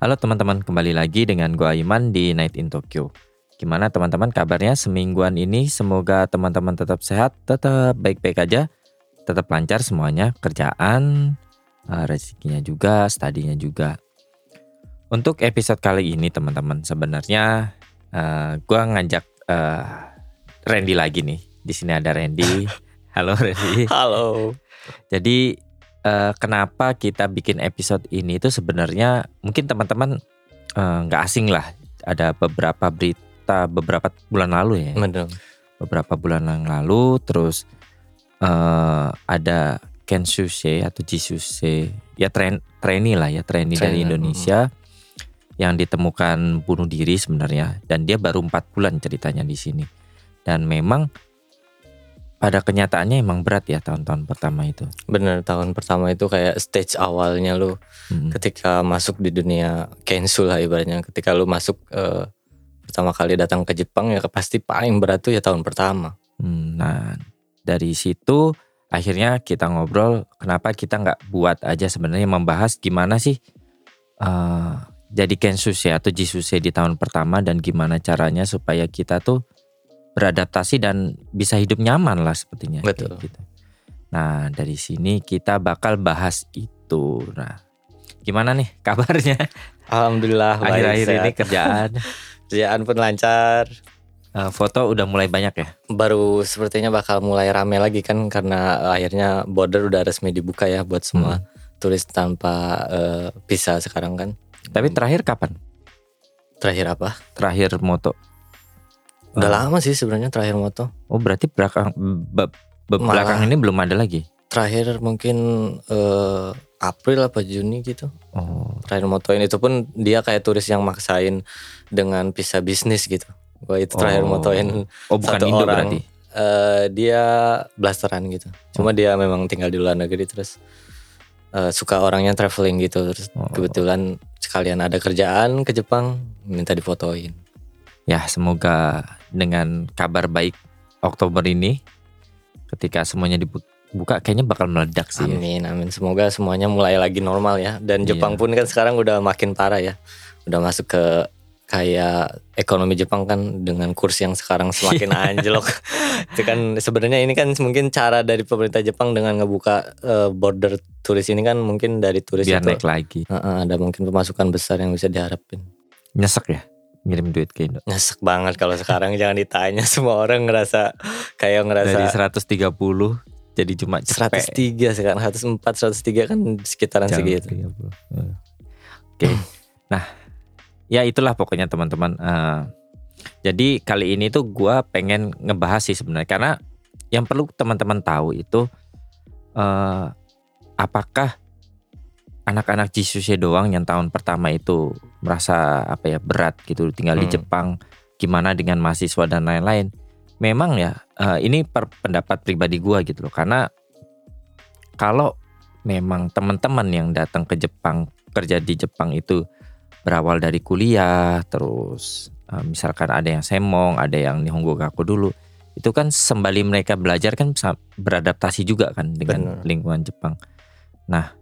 Halo teman-teman, kembali lagi dengan gua Iman di Night in Tokyo. Gimana teman-teman kabarnya semingguan ini? Semoga teman-teman tetap sehat, tetap baik-baik aja, tetap lancar semuanya, kerjaan, eh, rezekinya juga, studinya juga. Untuk episode kali ini teman-teman, sebenarnya uh, gua ngajak uh, Randy lagi nih. Di sini ada Randy. Halo Randy. Halo. Jadi uh, kenapa kita bikin episode ini itu sebenarnya mungkin teman-teman nggak uh, asing lah. Ada beberapa berita beberapa bulan lalu ya. Betul. Beberapa bulan yang lalu terus uh, ada Kenshuse atau Jisuse ya tren trainee lah ya trainee dari Indonesia yang ditemukan bunuh diri sebenarnya dan dia baru empat bulan ceritanya di sini dan memang pada kenyataannya emang berat ya tahun-tahun pertama itu. Bener tahun pertama itu kayak stage awalnya lu hmm. ketika masuk di dunia kensu lah ibaratnya. Ketika lu masuk uh, pertama kali datang ke Jepang ya pasti paling berat tuh ya tahun pertama. Hmm, nah dari situ akhirnya kita ngobrol kenapa kita nggak buat aja sebenarnya membahas gimana sih uh, jadi kensus ya atau jisuse di tahun pertama dan gimana caranya supaya kita tuh beradaptasi dan bisa hidup nyaman lah sepertinya. Betul. Gitu. Nah dari sini kita bakal bahas itu. Nah gimana nih kabarnya? Alhamdulillah. Akhir-akhir ini kerjaan. kerjaan pun lancar. Uh, foto udah mulai banyak ya? Baru sepertinya bakal mulai rame lagi kan karena akhirnya border udah resmi dibuka ya buat semua hmm. turis tanpa uh, visa sekarang kan. Tapi terakhir kapan? Terakhir apa? Terakhir moto. Udah uh. lama sih sebenarnya terakhir moto. Oh berarti belakang be, be, belakang ini belum ada lagi? Terakhir mungkin uh, April apa Juni gitu. Oh. Terakhir motoin itu pun dia kayak turis yang maksain dengan visa bisnis gitu. Gua itu terakhir oh. motoin. Oh bukan satu Indo orang. berarti? Uh, dia blasteran gitu. Cuma oh. dia memang tinggal di luar negeri terus uh, suka orangnya traveling gitu terus oh. kebetulan sekalian ada kerjaan ke Jepang minta difotoin. Ya semoga dengan kabar baik Oktober ini ketika semuanya dibuka kayaknya bakal meledak sih. Amin ya. amin semoga semuanya mulai lagi normal ya dan Jepang iya. pun kan sekarang udah makin parah ya udah masuk ke kayak ekonomi Jepang kan dengan kurs yang sekarang semakin anjlok. itu kan sebenarnya ini kan mungkin cara dari pemerintah Jepang dengan ngebuka uh, border turis ini kan mungkin dari turis Biar itu naik lagi. Uh, uh, ada mungkin pemasukan besar yang bisa diharapin. Nyesek ya ngirim duit ke Indo. Nyesek banget kalau sekarang jangan ditanya semua orang ngerasa kayak ngerasa dari 130 jadi cuma cepet. 103 sekarang 104 103 kan sekitaran Jangan segitu. 30. Oke. Okay. nah, ya itulah pokoknya teman-teman uh, jadi kali ini tuh gue pengen ngebahas sih sebenarnya karena yang perlu teman-teman tahu itu uh, apakah anak-anak Jisuse doang yang tahun pertama itu merasa apa ya berat gitu tinggal hmm. di Jepang gimana dengan mahasiswa dan lain-lain memang ya uh, ini per pendapat pribadi gue gitu loh karena kalau memang teman-teman yang datang ke Jepang kerja di Jepang itu berawal dari kuliah terus uh, misalkan ada yang semong ada yang nihongo gaku dulu itu kan sembali mereka belajar kan beradaptasi juga kan dengan Bener. lingkungan Jepang nah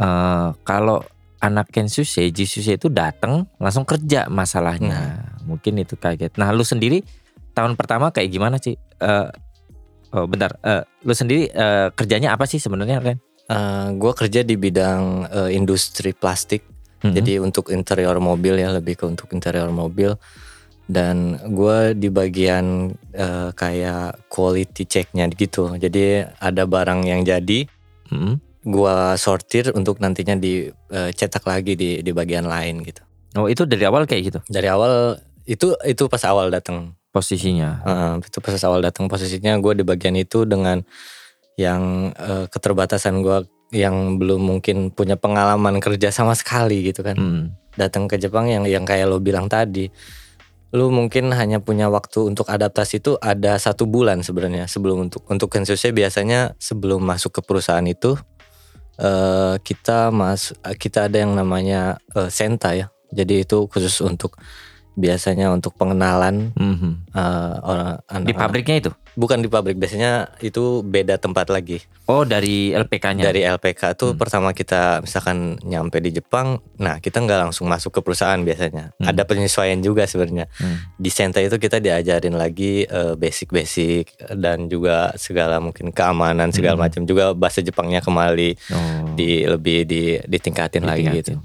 uh, kalau anak Kensuse Jisuse itu datang langsung kerja masalahnya hmm. mungkin itu kaget nah lu sendiri tahun pertama kayak gimana sih uh, oh bentar uh, lu sendiri uh, kerjanya apa sih sebenarnya Ren? Uh, gue kerja di bidang uh, industri plastik hmm Jadi untuk interior mobil ya lebih ke untuk interior mobil dan gue di bagian uh, kayak quality checknya gitu. Jadi ada barang yang jadi, mm-hmm. Gue sortir untuk nantinya dicetak uh, lagi di di bagian lain gitu. Oh itu dari awal kayak gitu? Dari awal itu itu pas awal datang posisinya. Uh, itu pas awal datang posisinya gue di bagian itu dengan yang uh, keterbatasan gue yang belum mungkin punya pengalaman kerja sama sekali gitu kan. Hmm. datang ke Jepang yang yang kayak lo bilang tadi lu mungkin hanya punya waktu untuk adaptasi itu ada satu bulan sebenarnya sebelum untuk untuk Kensusei biasanya sebelum masuk ke perusahaan itu uh, kita mas kita ada yang namanya uh, senta ya. Jadi itu khusus untuk biasanya untuk pengenalan mm-hmm. uh, orang anak, di pabriknya itu bukan di pabrik biasanya itu beda tempat lagi oh dari LPK-nya dari LPK tuh hmm. pertama kita misalkan nyampe di Jepang nah kita nggak langsung masuk ke perusahaan biasanya hmm. ada penyesuaian juga sebenarnya hmm. di Senta itu kita diajarin lagi uh, basic-basic dan juga segala mungkin keamanan segala hmm. macam juga bahasa Jepangnya kembali oh. di lebih di ditingkatin, lagi gitu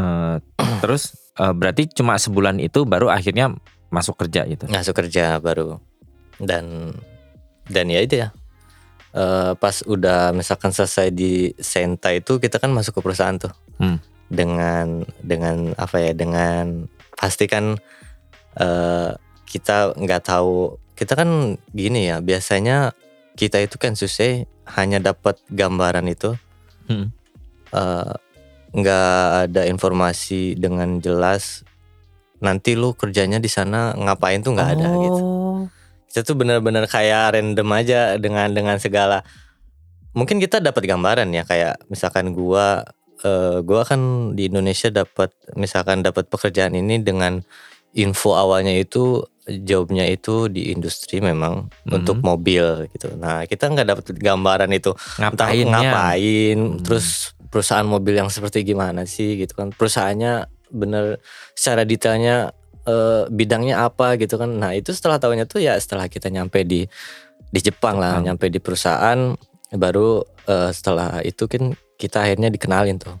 uh, terus uh, berarti cuma sebulan itu baru akhirnya masuk kerja gitu. Masuk kerja baru. Dan dan ya itu ya. Uh, pas udah misalkan selesai di Senta itu kita kan masuk ke perusahaan tuh. Hmm. Dengan dengan apa ya? Dengan pasti kan uh, kita nggak tahu kita kan gini ya biasanya kita itu kan susah hanya dapat gambaran itu hmm. uh, nggak ada informasi dengan jelas nanti lu kerjanya di sana ngapain tuh nggak oh. ada gitu kita tuh benar-benar kayak random aja dengan dengan segala mungkin kita dapat gambaran ya kayak misalkan gua uh, gua kan di Indonesia dapat misalkan dapat pekerjaan ini dengan info awalnya itu jobnya itu di industri memang hmm. untuk mobil gitu. Nah kita nggak dapat gambaran itu ngapain ngapain, hmm. terus perusahaan mobil yang seperti gimana sih gitu kan perusahaannya bener secara detailnya uh, bidangnya apa gitu kan. Nah itu setelah tahunya tuh ya setelah kita nyampe di di Jepang lah hmm. nyampe di perusahaan baru uh, setelah itu kan kita akhirnya dikenalin tuh.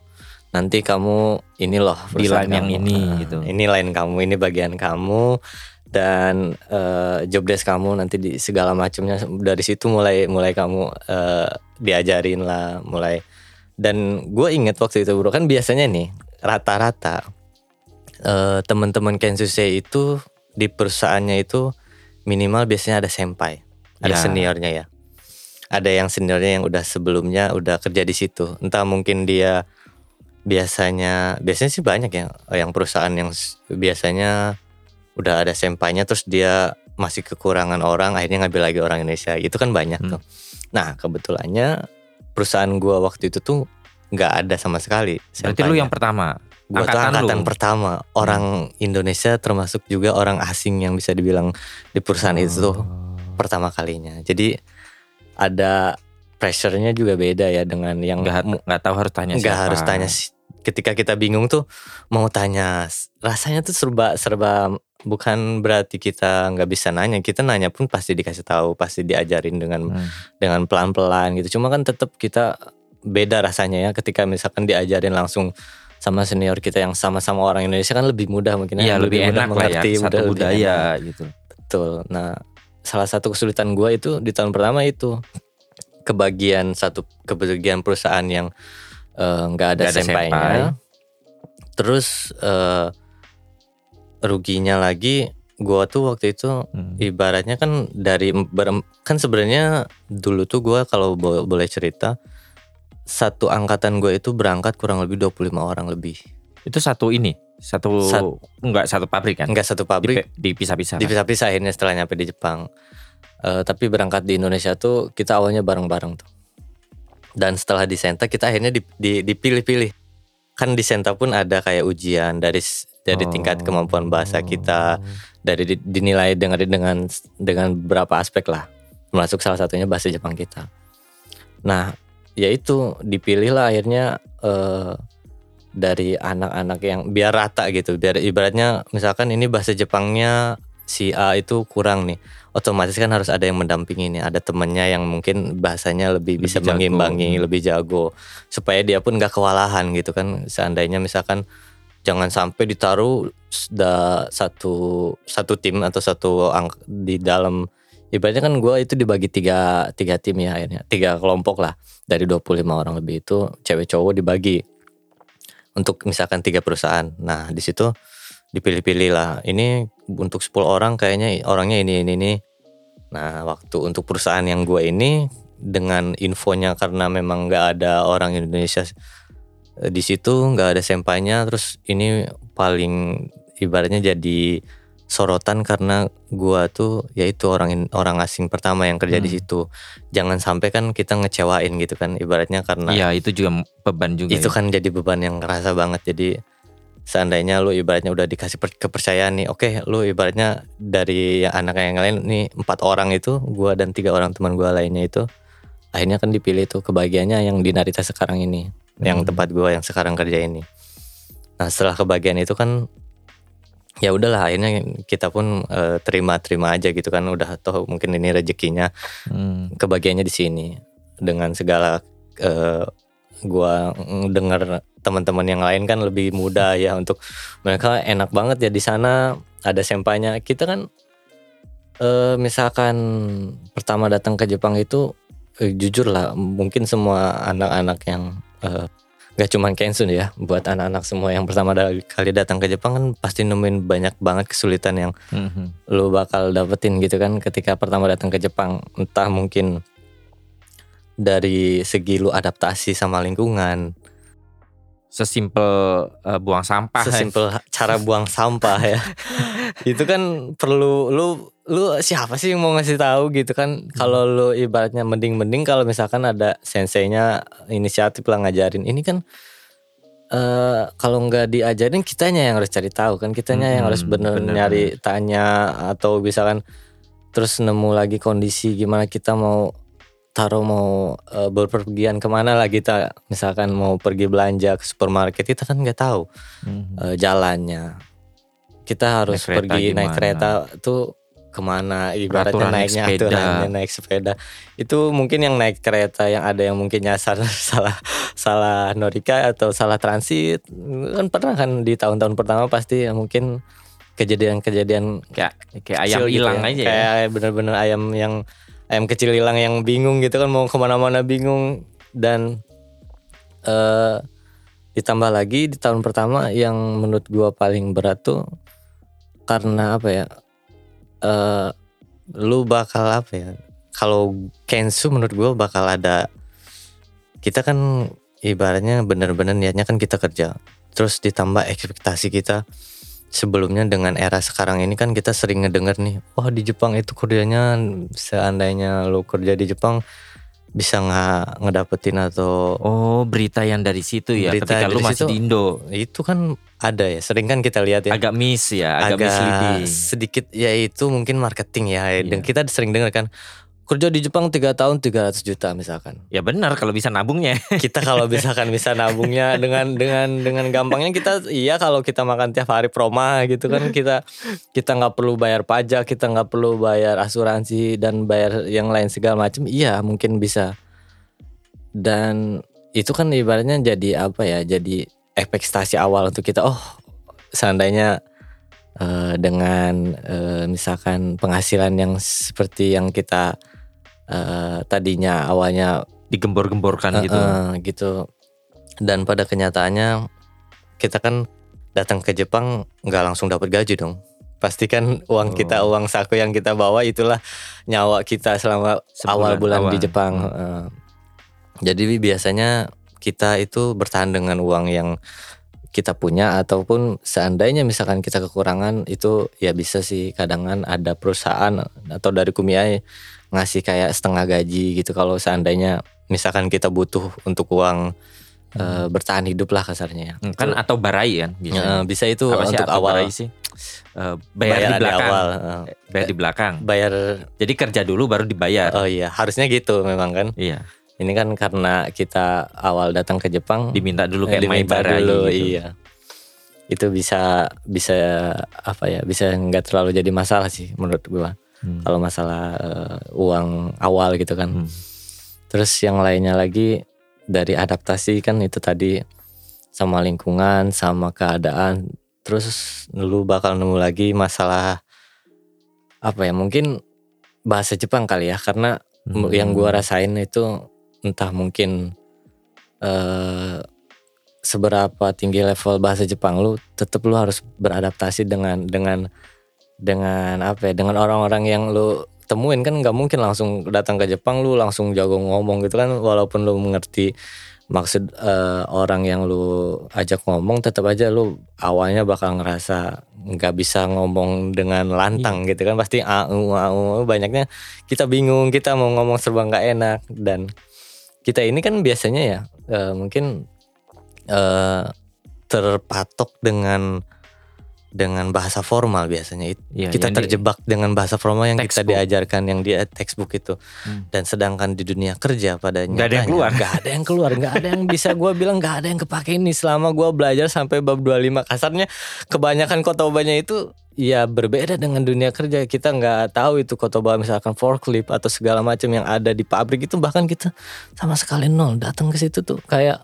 Nanti kamu ini loh di line yang ini uh, gitu. ini line kamu ini bagian kamu dan uh, job desk kamu nanti di segala macamnya. Dari situ mulai mulai kamu uh, diajarin lah mulai. Dan gue inget waktu itu bro kan biasanya nih rata-rata uh, teman-teman Kensuse itu di perusahaannya itu minimal biasanya ada senpai ada ya. seniornya ya ada yang seniornya yang udah sebelumnya udah kerja di situ entah mungkin dia biasanya biasanya sih banyak ya yang perusahaan yang biasanya udah ada sempainya terus dia masih kekurangan orang akhirnya ngambil lagi orang Indonesia itu kan banyak hmm. tuh nah kebetulannya perusahaan gua waktu itu tuh nggak ada sama sekali. Berarti lu yang pertama. Gua angkatan, tuh angkatan lu. pertama orang hmm. Indonesia termasuk juga orang asing yang bisa dibilang di perusahaan oh. itu tuh pertama kalinya. Jadi ada pressure-nya juga beda ya dengan yang nggak nggak tahu harus tanya nggak harus tanya ketika kita bingung tuh mau tanya rasanya tuh serba serba bukan berarti kita nggak bisa nanya kita nanya pun pasti dikasih tahu pasti diajarin dengan hmm. dengan pelan pelan gitu cuma kan tetap kita beda rasanya ya ketika misalkan diajarin langsung sama senior kita yang sama-sama orang Indonesia kan lebih mudah mungkin ya, lebih, lebih enak mengerti lah ya, satu budaya gitu. Betul. Nah salah satu kesulitan gue itu di tahun pertama itu kebagian satu kebagian perusahaan yang eh, nggak uh, ada, ada sempainya terus uh, ruginya lagi gua tuh waktu itu hmm. ibaratnya kan dari kan sebenarnya dulu tuh gua kalau boleh cerita satu angkatan gue itu berangkat kurang lebih 25 orang lebih. Itu satu ini, satu Sat, enggak satu pabrik kan? Enggak satu pabrik. Dipisah-pisah. Dipisah-pisah akhirnya setelah nyampe di Jepang. Uh, tapi berangkat di Indonesia tuh kita awalnya bareng-bareng tuh. Dan setelah di Senta kita akhirnya dipilih-pilih. Kan di Senta pun ada kayak ujian dari dari oh. tingkat kemampuan bahasa kita, dari dinilai dengan dengan dengan beberapa aspek lah. Termasuk salah satunya bahasa Jepang kita. Nah, ya itu dipilih lah akhirnya uh, dari anak-anak yang biar rata gitu biar ibaratnya misalkan ini bahasa Jepangnya si A itu kurang nih otomatis kan harus ada yang mendampingi nih ada temennya yang mungkin bahasanya lebih, lebih bisa jago. mengimbangi hmm. lebih jago supaya dia pun gak kewalahan gitu kan seandainya misalkan jangan sampai ditaruh da, satu satu tim atau satu ang, di dalam ibaratnya kan gue itu dibagi tiga tiga tim ya akhirnya. Tiga kelompok lah. Dari 25 orang lebih itu cewek cowok dibagi. Untuk misalkan tiga perusahaan. Nah di situ dipilih-pilih lah. Ini untuk 10 orang kayaknya orangnya ini ini ini. Nah waktu untuk perusahaan yang gue ini dengan infonya karena memang nggak ada orang Indonesia eh, di situ nggak ada sempanya terus ini paling ibaratnya jadi sorotan karena gua tuh yaitu orang orang asing pertama yang kerja di Hmm. situ. Jangan sampai kan kita ngecewain gitu kan ibaratnya karena Iya itu juga beban juga. itu ya. kan jadi beban yang kerasa banget. Jadi seandainya lu ibaratnya udah dikasih per- kepercayaan nih, oke lu ibaratnya dari yang anak yang lain nih empat orang itu gua dan tiga orang teman gua lainnya itu akhirnya kan dipilih tuh kebahagiaannya yang di Narita sekarang ini, yang Hmm. tempat gua yang sekarang kerja ini. Nah setelah kebahagiaan itu kan ya udahlah akhirnya kita pun eh, terima-terima aja gitu kan. Udah toh mungkin ini rezekinya Hmm. kebahagiaannya di sini. Dengan segala eh, gua dengar teman-teman yang lain kan lebih mudah ya untuk mereka enak banget ya di sana ada sempanya. Kita kan eh, misalkan pertama datang ke Jepang itu eh, jujur lah mungkin semua anak-anak yang eh, gak cuman Kensun ya buat anak-anak semua yang pertama kali datang ke Jepang kan pasti nemuin banyak banget kesulitan yang Mhm. lu bakal dapetin gitu kan ketika pertama datang ke Jepang entah mungkin dari segi lu adaptasi sama lingkungan Sesimpel eh, buang sampah. sesimpel cara buang sampah ya. Itu kan perlu lu lu siapa sih yang mau ngasih tahu gitu kan? Kalau lu ibaratnya mending-mending kalau misalkan ada senseinya inisiatif lah ngajarin. Ini kan eh kalau nggak diajarin kitanya yang harus cari tahu kan? Kitanya yang harus Hmm, bener bener, nyari tanya atau misalkan terus nemu lagi kondisi gimana kita mau taruh mau eh, berpergian ke mana lah kita misalkan mau pergi belanja ke supermarket kita kan nggak tahu Mhm. eh, jalannya. Kita harus Naik pergi naik gimana? kereta tuh ke mana ibaratnya Peraturan naik naiknya sepeda. aturannya naik sepeda itu mungkin yang naik kereta yang ada yang mungkin nyasar salah salah Norika atau salah transit kan pernah kan di tahun-tahun pertama pasti ya mungkin kejadian-kejadian Kayak kayak ayam gitu hilang ya. aja ya. kayak bener-bener ayam yang ayam kecil hilang yang bingung gitu kan mau ke mana-mana bingung. Dan eh ditambah lagi di tahun pertama yang menurut gua paling berat tuh karena apa ya eh lu bakal apa ya kalau Kensu menurut gua bakal ada kita kan ibaratnya bener-bener niatnya kan kita kerja. Terus ditambah ekspektasi kita sebelumnya dengan era sekarang ini kan kita sering ngedenger nih, wah di Jepang itu kerjanya seandainya lo kerja di Jepang bisa nggak ngedapetin atau Oh berita yang dari situ ya. Berita Ketika lu dari masih situ. di Indo. itu kan ada ya, sering kan kita lihat ya. Agak miss ya. Agak, misleading. sedikit ya itu mungkin marketing ya. Dan Iya. kita sering dengar kan kerja di Jepang tiga tahun 300 juta misalkan. Ya benar kalau bisa nabungnya. Kita kalau misalkan bisa nabungnya dengan dengan dengan gampangnya kita iya kalau kita makan tiap hari proma gitu kan kita kita nggak perlu bayar pajak, kita nggak perlu bayar asuransi dan bayar yang lain segala macam. Iya, mungkin bisa. Dan itu kan ibaratnya jadi apa ya? Jadi ekspektasi awal untuk kita oh seandainya eh, dengan eh, misalkan penghasilan yang seperti yang kita eh, tadinya awalnya Digembor-gemborkan gitu. Heeh, gitu. Dan pada kenyataannya kita kan datang ke Jepang nggak langsung dapat gaji dong. Pasti kan uang kita Oh. uang saku yang kita bawa itulah nyawa kita selama Sebulan awal bulan di awal. Jepang. Hmm. heeh. Jadi biasanya kita itu bertahan dengan uang yang kita punya ataupun seandainya misalkan kita kekurangan itu ya bisa sih kadangan ada perusahaan atau dari Kumiai ngasih kayak setengah gaji gitu kalau seandainya misalkan kita butuh untuk uang eh, bertahan hidup lah kasarnya ya. Hmm, Kan Itu, atau barai kan bisa. eh, bisa itu Apa untuk awal barai sih? Eh, bayar, di di belakang. awal eh, Bayar di belakang. bayar Jadi kerja dulu baru dibayar. oh iya harusnya gitu memang kan Iya. ini kan karena kita awal datang ke Jepang Diminta dulu kayak main diminta barai dulu gitu. iya itu bisa bisa apa ya bisa nggak terlalu jadi masalah sih menurut gua Hmm. kalau masalah eh, uang awal gitu kan Hmm. terus yang lainnya lagi dari adaptasi kan itu tadi sama lingkungan sama keadaan terus lu bakal nemu lagi masalah apa ya mungkin bahasa Jepang kali ya karena Hmm. yang gua rasain itu entah mungkin eh seberapa tinggi level bahasa Jepang lu tetap lu harus beradaptasi dengan dengan dengan apa ya dengan orang-orang yang lu temuin kan nggak mungkin langsung datang ke Jepang lu langsung jago ngomong gitu kan. Walaupun lu mengerti maksud uh, orang yang lu ajak ngomong tetap aja lu awalnya bakal ngerasa nggak bisa ngomong dengan lantang iya. gitu kan. Pasti au au banyaknya kita bingung kita mau ngomong serba nggak enak. Dan kita ini kan biasanya ya uh, mungkin uh, terpatok dengan dengan bahasa formal biasanya. Ya, kita terjebak di, dengan bahasa formal yang textbook. kita diajarkan yang dia textbook itu. Hmm. dan sedangkan di dunia kerja pada nggak ada yang keluar. nggak ada yang keluar nggak ada yang bisa gue bilang nggak ada yang kepake ini. Selama gue belajar sampai bab 25 kasarnya kebanyakan kotobanya itu ya berbeda dengan dunia kerja. Kita nggak tahu itu kotoba misalkan forklift atau segala macam yang ada di pabrik itu. Bahkan kita sama sekali nol datang ke situ tuh. Kayak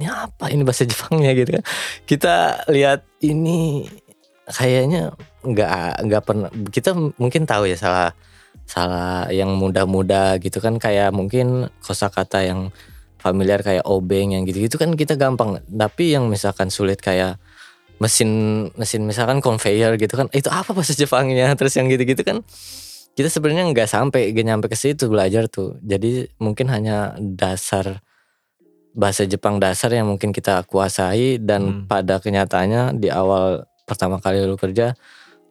ini apa ini bahasa Jepangnya? Gitu kan. Kita lihat ini kayaknya nggak nggak pernah kita mungkin tahu ya salah salah yang muda-muda gitu kan kayak mungkin kosakata yang familiar kayak obeng yang gitu-gitu kan kita gampang. Tapi yang misalkan sulit kayak mesin mesin misalkan conveyor gitu kan itu apa bahasa Jepangnya? Terus yang gitu-gitu kan kita sebenarnya nggak sampai gak nyampe ke situ belajar tuh. Jadi mungkin hanya dasar bahasa Jepang dasar yang mungkin kita kuasai dan hmm. pada kenyataannya di awal pertama kali lu kerja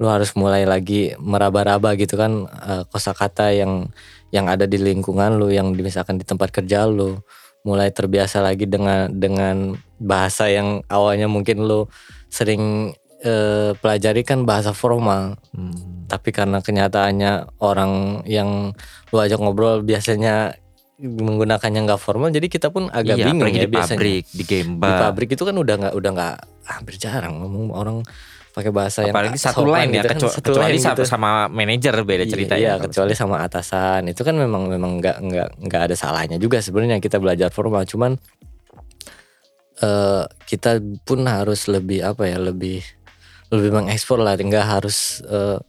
lu harus mulai lagi meraba-raba gitu kan uh, kosakata yang yang ada di lingkungan lu yang misalkan di tempat kerja lu mulai terbiasa lagi dengan dengan bahasa yang awalnya mungkin lu sering uh, pelajari kan bahasa formal hmm. tapi karena kenyataannya orang yang lu ajak ngobrol biasanya menggunakannya nggak formal jadi kita pun agak iya, bingung ya di biasanya. pabrik di gemba di pabrik itu kan udah nggak udah nggak hampir jarang ngomong orang pakai bahasa apalagi yang satu lain ya gitu kan, satu kecuali line gitu. sama manajer beda iya, cerita iya, ya kecuali sama atasan. Itu kan memang memang nggak nggak nggak ada salahnya juga sebenarnya kita belajar formal. Cuman uh, kita pun harus lebih apa ya lebih lebih mengekspor lah. Nggak harus uh,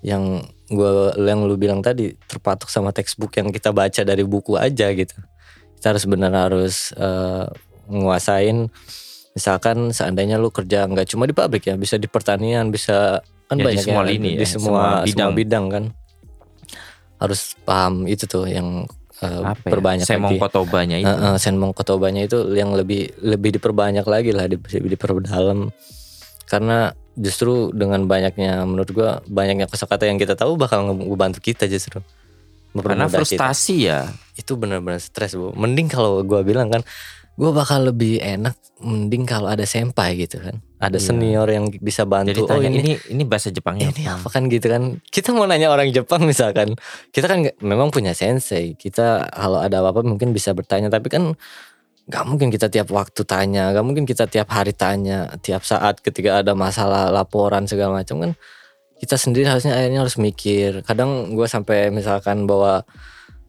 yang gue yang lu bilang tadi terpatok sama textbook yang kita baca dari buku aja gitu. Kita harus benar harus uh, nguasain. Misalkan seandainya lu kerja nggak cuma di pabrik ya bisa di pertanian bisa kan ya, banyak di semua ya, lini di ya, semua, semua bidang. semua bidang. kan. Harus paham itu tuh yang uh, Apa ya? perbanyak senmong kotobanya itu. Uh, uh, senmong kotobanya itu yang lebih lebih diperbanyak lagi lah di, diperdalam karena justru dengan banyaknya menurut gua banyaknya kosakata yang kita tahu bakal ngebantu kita justru. Karena frustasi kita. ya. Itu benar-benar stres bu. Mending kalau gua bilang kan gua bakal lebih enak mending kalau ada senpai gitu kan. Ada iya. senior yang bisa bantu Jadi tanya, oh ini ini bahasa Jepangnya ini apa? apa kan? gitu kan. Kita mau nanya orang Jepang misalkan kita kan memang punya sensei. Kita kalau ada apa-apa mungkin bisa bertanya. Tapi kan Gak mungkin kita tiap waktu tanya, gak mungkin kita tiap hari tanya, tiap saat ketika ada masalah laporan segala macam kan kita sendiri harusnya akhirnya harus mikir. Kadang gue sampai misalkan bawa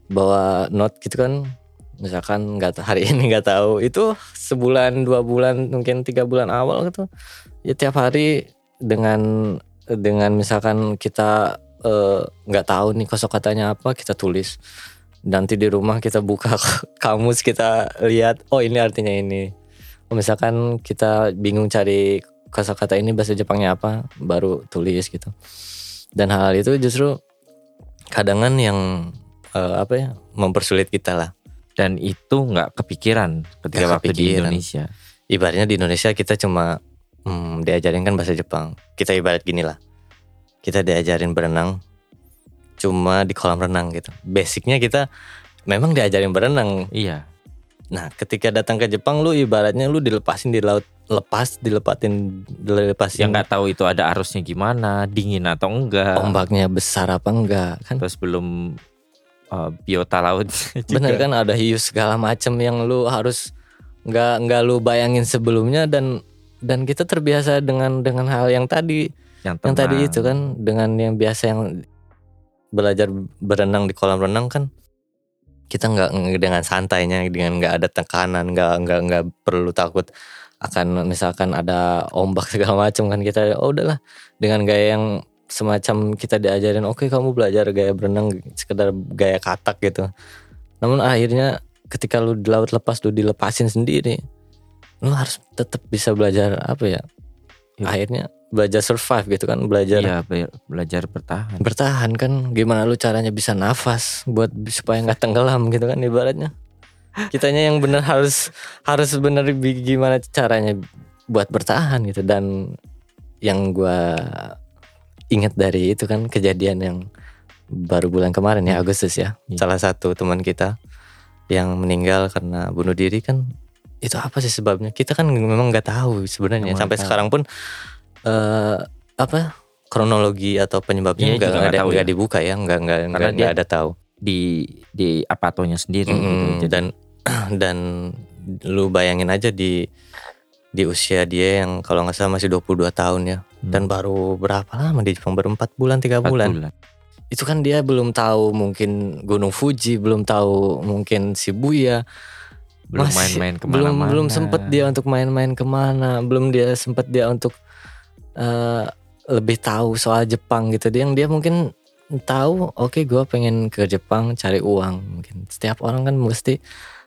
bawa note gitu kan, misalkan nggak hari ini nggak tahu itu sebulan dua bulan mungkin tiga bulan awal gitu ya tiap hari dengan dengan misalkan kita eh, nggak uh, tahu nih kosakatanya apa kita tulis nanti di rumah kita buka kamus kita lihat oh ini artinya ini. Oh, misalkan kita bingung cari kata-kata ini bahasa Jepangnya apa baru tulis gitu. Dan hal, -hal itu justru kadangan yang uh, apa ya mempersulit kita lah. Dan itu nggak kepikiran ketika gak waktu kepikiran. di Indonesia. Ibaratnya di Indonesia kita cuma hmm, diajarin kan bahasa Jepang. Kita ibarat gini lah. Kita diajarin berenang cuma di kolam renang gitu. Basicnya kita memang diajarin berenang. Iya. Nah, ketika datang ke Jepang lu ibaratnya lu dilepasin di laut lepas dilepatin dilepasin yang nggak tahu itu ada arusnya gimana dingin atau enggak ombaknya besar apa enggak kan terus belum uh, biota laut bener kan ada hiu segala macam yang lu harus nggak nggak lu bayangin sebelumnya dan dan kita terbiasa dengan dengan hal yang tadi yang, yang tadi itu kan dengan yang biasa yang belajar berenang di kolam renang kan kita nggak dengan santainya dengan nggak ada tekanan nggak nggak nggak perlu takut akan misalkan ada ombak segala macam kan kita oh udahlah. Dengan gaya yang semacam kita diajarin oke okay, kamu belajar gaya berenang sekedar gaya katak gitu. Namun akhirnya ketika lu di laut lepas lu dilepasin sendiri lu harus tetap bisa belajar apa ya, ya. akhirnya belajar survive gitu kan belajar iya belajar bertahan. bertahan kan. Gimana lu caranya bisa nafas buat supaya nggak tenggelam gitu kan ibaratnya? Kitanya yang benar harus harus benar gimana caranya buat bertahan gitu. Dan yang gua ingat dari itu kan kejadian yang baru bulan kemarin ya Agustus ya. Iya. salah satu teman kita yang meninggal karena bunuh diri kan itu apa sih sebabnya kita kan memang nggak tahu sebenarnya Memang sampai tahu. sekarang pun eh apa kronologi atau Iya, penyebabnya nggak juga nggak ada tahu nggak ya. dibuka ya nggak nggak nggak ada tahu di di apatonya sendiri gitu. Mm-mm, Jadi, dan dan lu bayangin aja di di usia dia yang kalau nggak salah masih 22 tahun ya Hmm. dan baru berapa lama di Jepang baru 4 bulan tiga bulan. bulan. itu kan dia belum tahu mungkin Gunung Fuji belum tahu mungkin Shibuya belum main-main belum ke mana-mana. belum sempet dia untuk main-main ke mana belum dia sempet dia untuk eh, lebih tahu soal Jepang gitu. Dia yang dia mungkin tahu oke gua pengen ke Jepang cari uang mungkin. Setiap orang kan mesti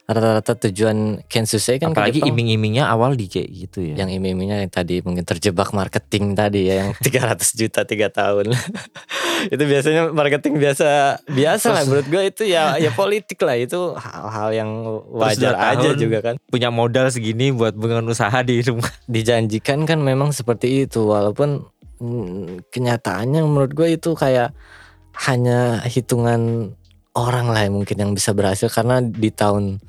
rata-rata tujuan Kensusei kan apalagi iming-imingnya awal di kayak gitu ya. Yang iming-imingnya yang tadi mungkin terjebak marketing tadi ya yang 300 juta tiga tahun. Itu biasanya marketing biasa biasa lah. Menurut gue itu ya ya politik lah. Itu hal-hal yang wajar aja juga kan. punya modal segini buat bangun usaha di rumah. Dijanjikan kan memang seperti itu. Walaupun mm, kenyataannya menurut gue itu kayak hanya hitungan orang lah yang mungkin yang bisa berhasil. Karena di tahun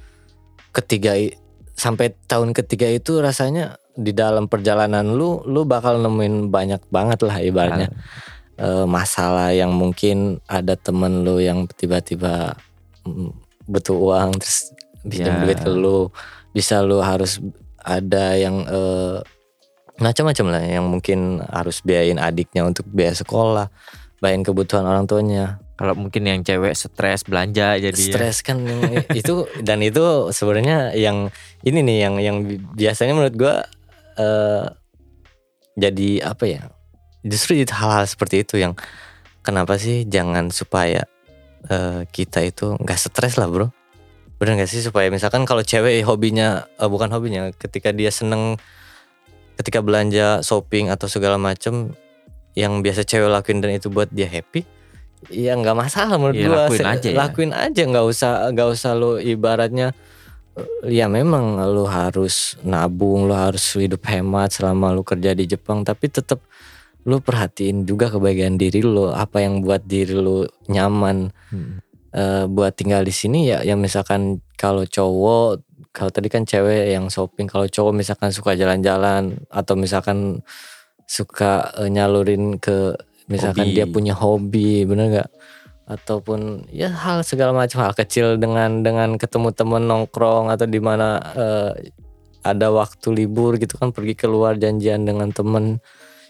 ketiga sampai tahun ketiga itu rasanya di dalam perjalanan lu lu bakal nemuin banyak banget lah ibaratnya. Eh, masalah yang mungkin ada temen lu yang tiba-tiba mm, butuh uang terus pinjam Ya. duit ke lu bisa lu harus ada yang eh, macam-macam lah yang mungkin harus biayain adiknya untuk biaya sekolah bayain kebutuhan orang tuanya kalau mungkin yang cewek stres belanja jadi ya. stres kan itu dan itu sebenarnya yang ini nih yang yang bi- biasanya menurut gua eh jadi apa ya justru hal-hal seperti itu yang kenapa sih jangan supaya eh, kita itu nggak stres lah bro bener gak sih supaya misalkan kalau cewek hobinya eh, bukan hobinya ketika dia seneng ketika belanja shopping atau segala macem yang biasa cewek lakuin dan itu buat dia happy ya nggak masalah menurut Iya, gua lakuin aja ya. lakuin aja nggak usah nggak usah lo ibaratnya ya memang lu harus nabung lu harus hidup hemat selama lu kerja di Jepang tapi tetap lu perhatiin juga kebahagiaan diri lu apa yang buat diri lu nyaman Hmm. eh, buat tinggal di sini ya ya misalkan kalau cowok kalau tadi kan cewek yang shopping kalau cowok misalkan suka jalan-jalan atau misalkan suka eh, nyalurin ke misalkan Hobi. dia punya hobi bener nggak ataupun ya hal segala macam hal kecil dengan dengan ketemu temen nongkrong atau di mana eh, ada waktu libur gitu kan pergi keluar janjian dengan temen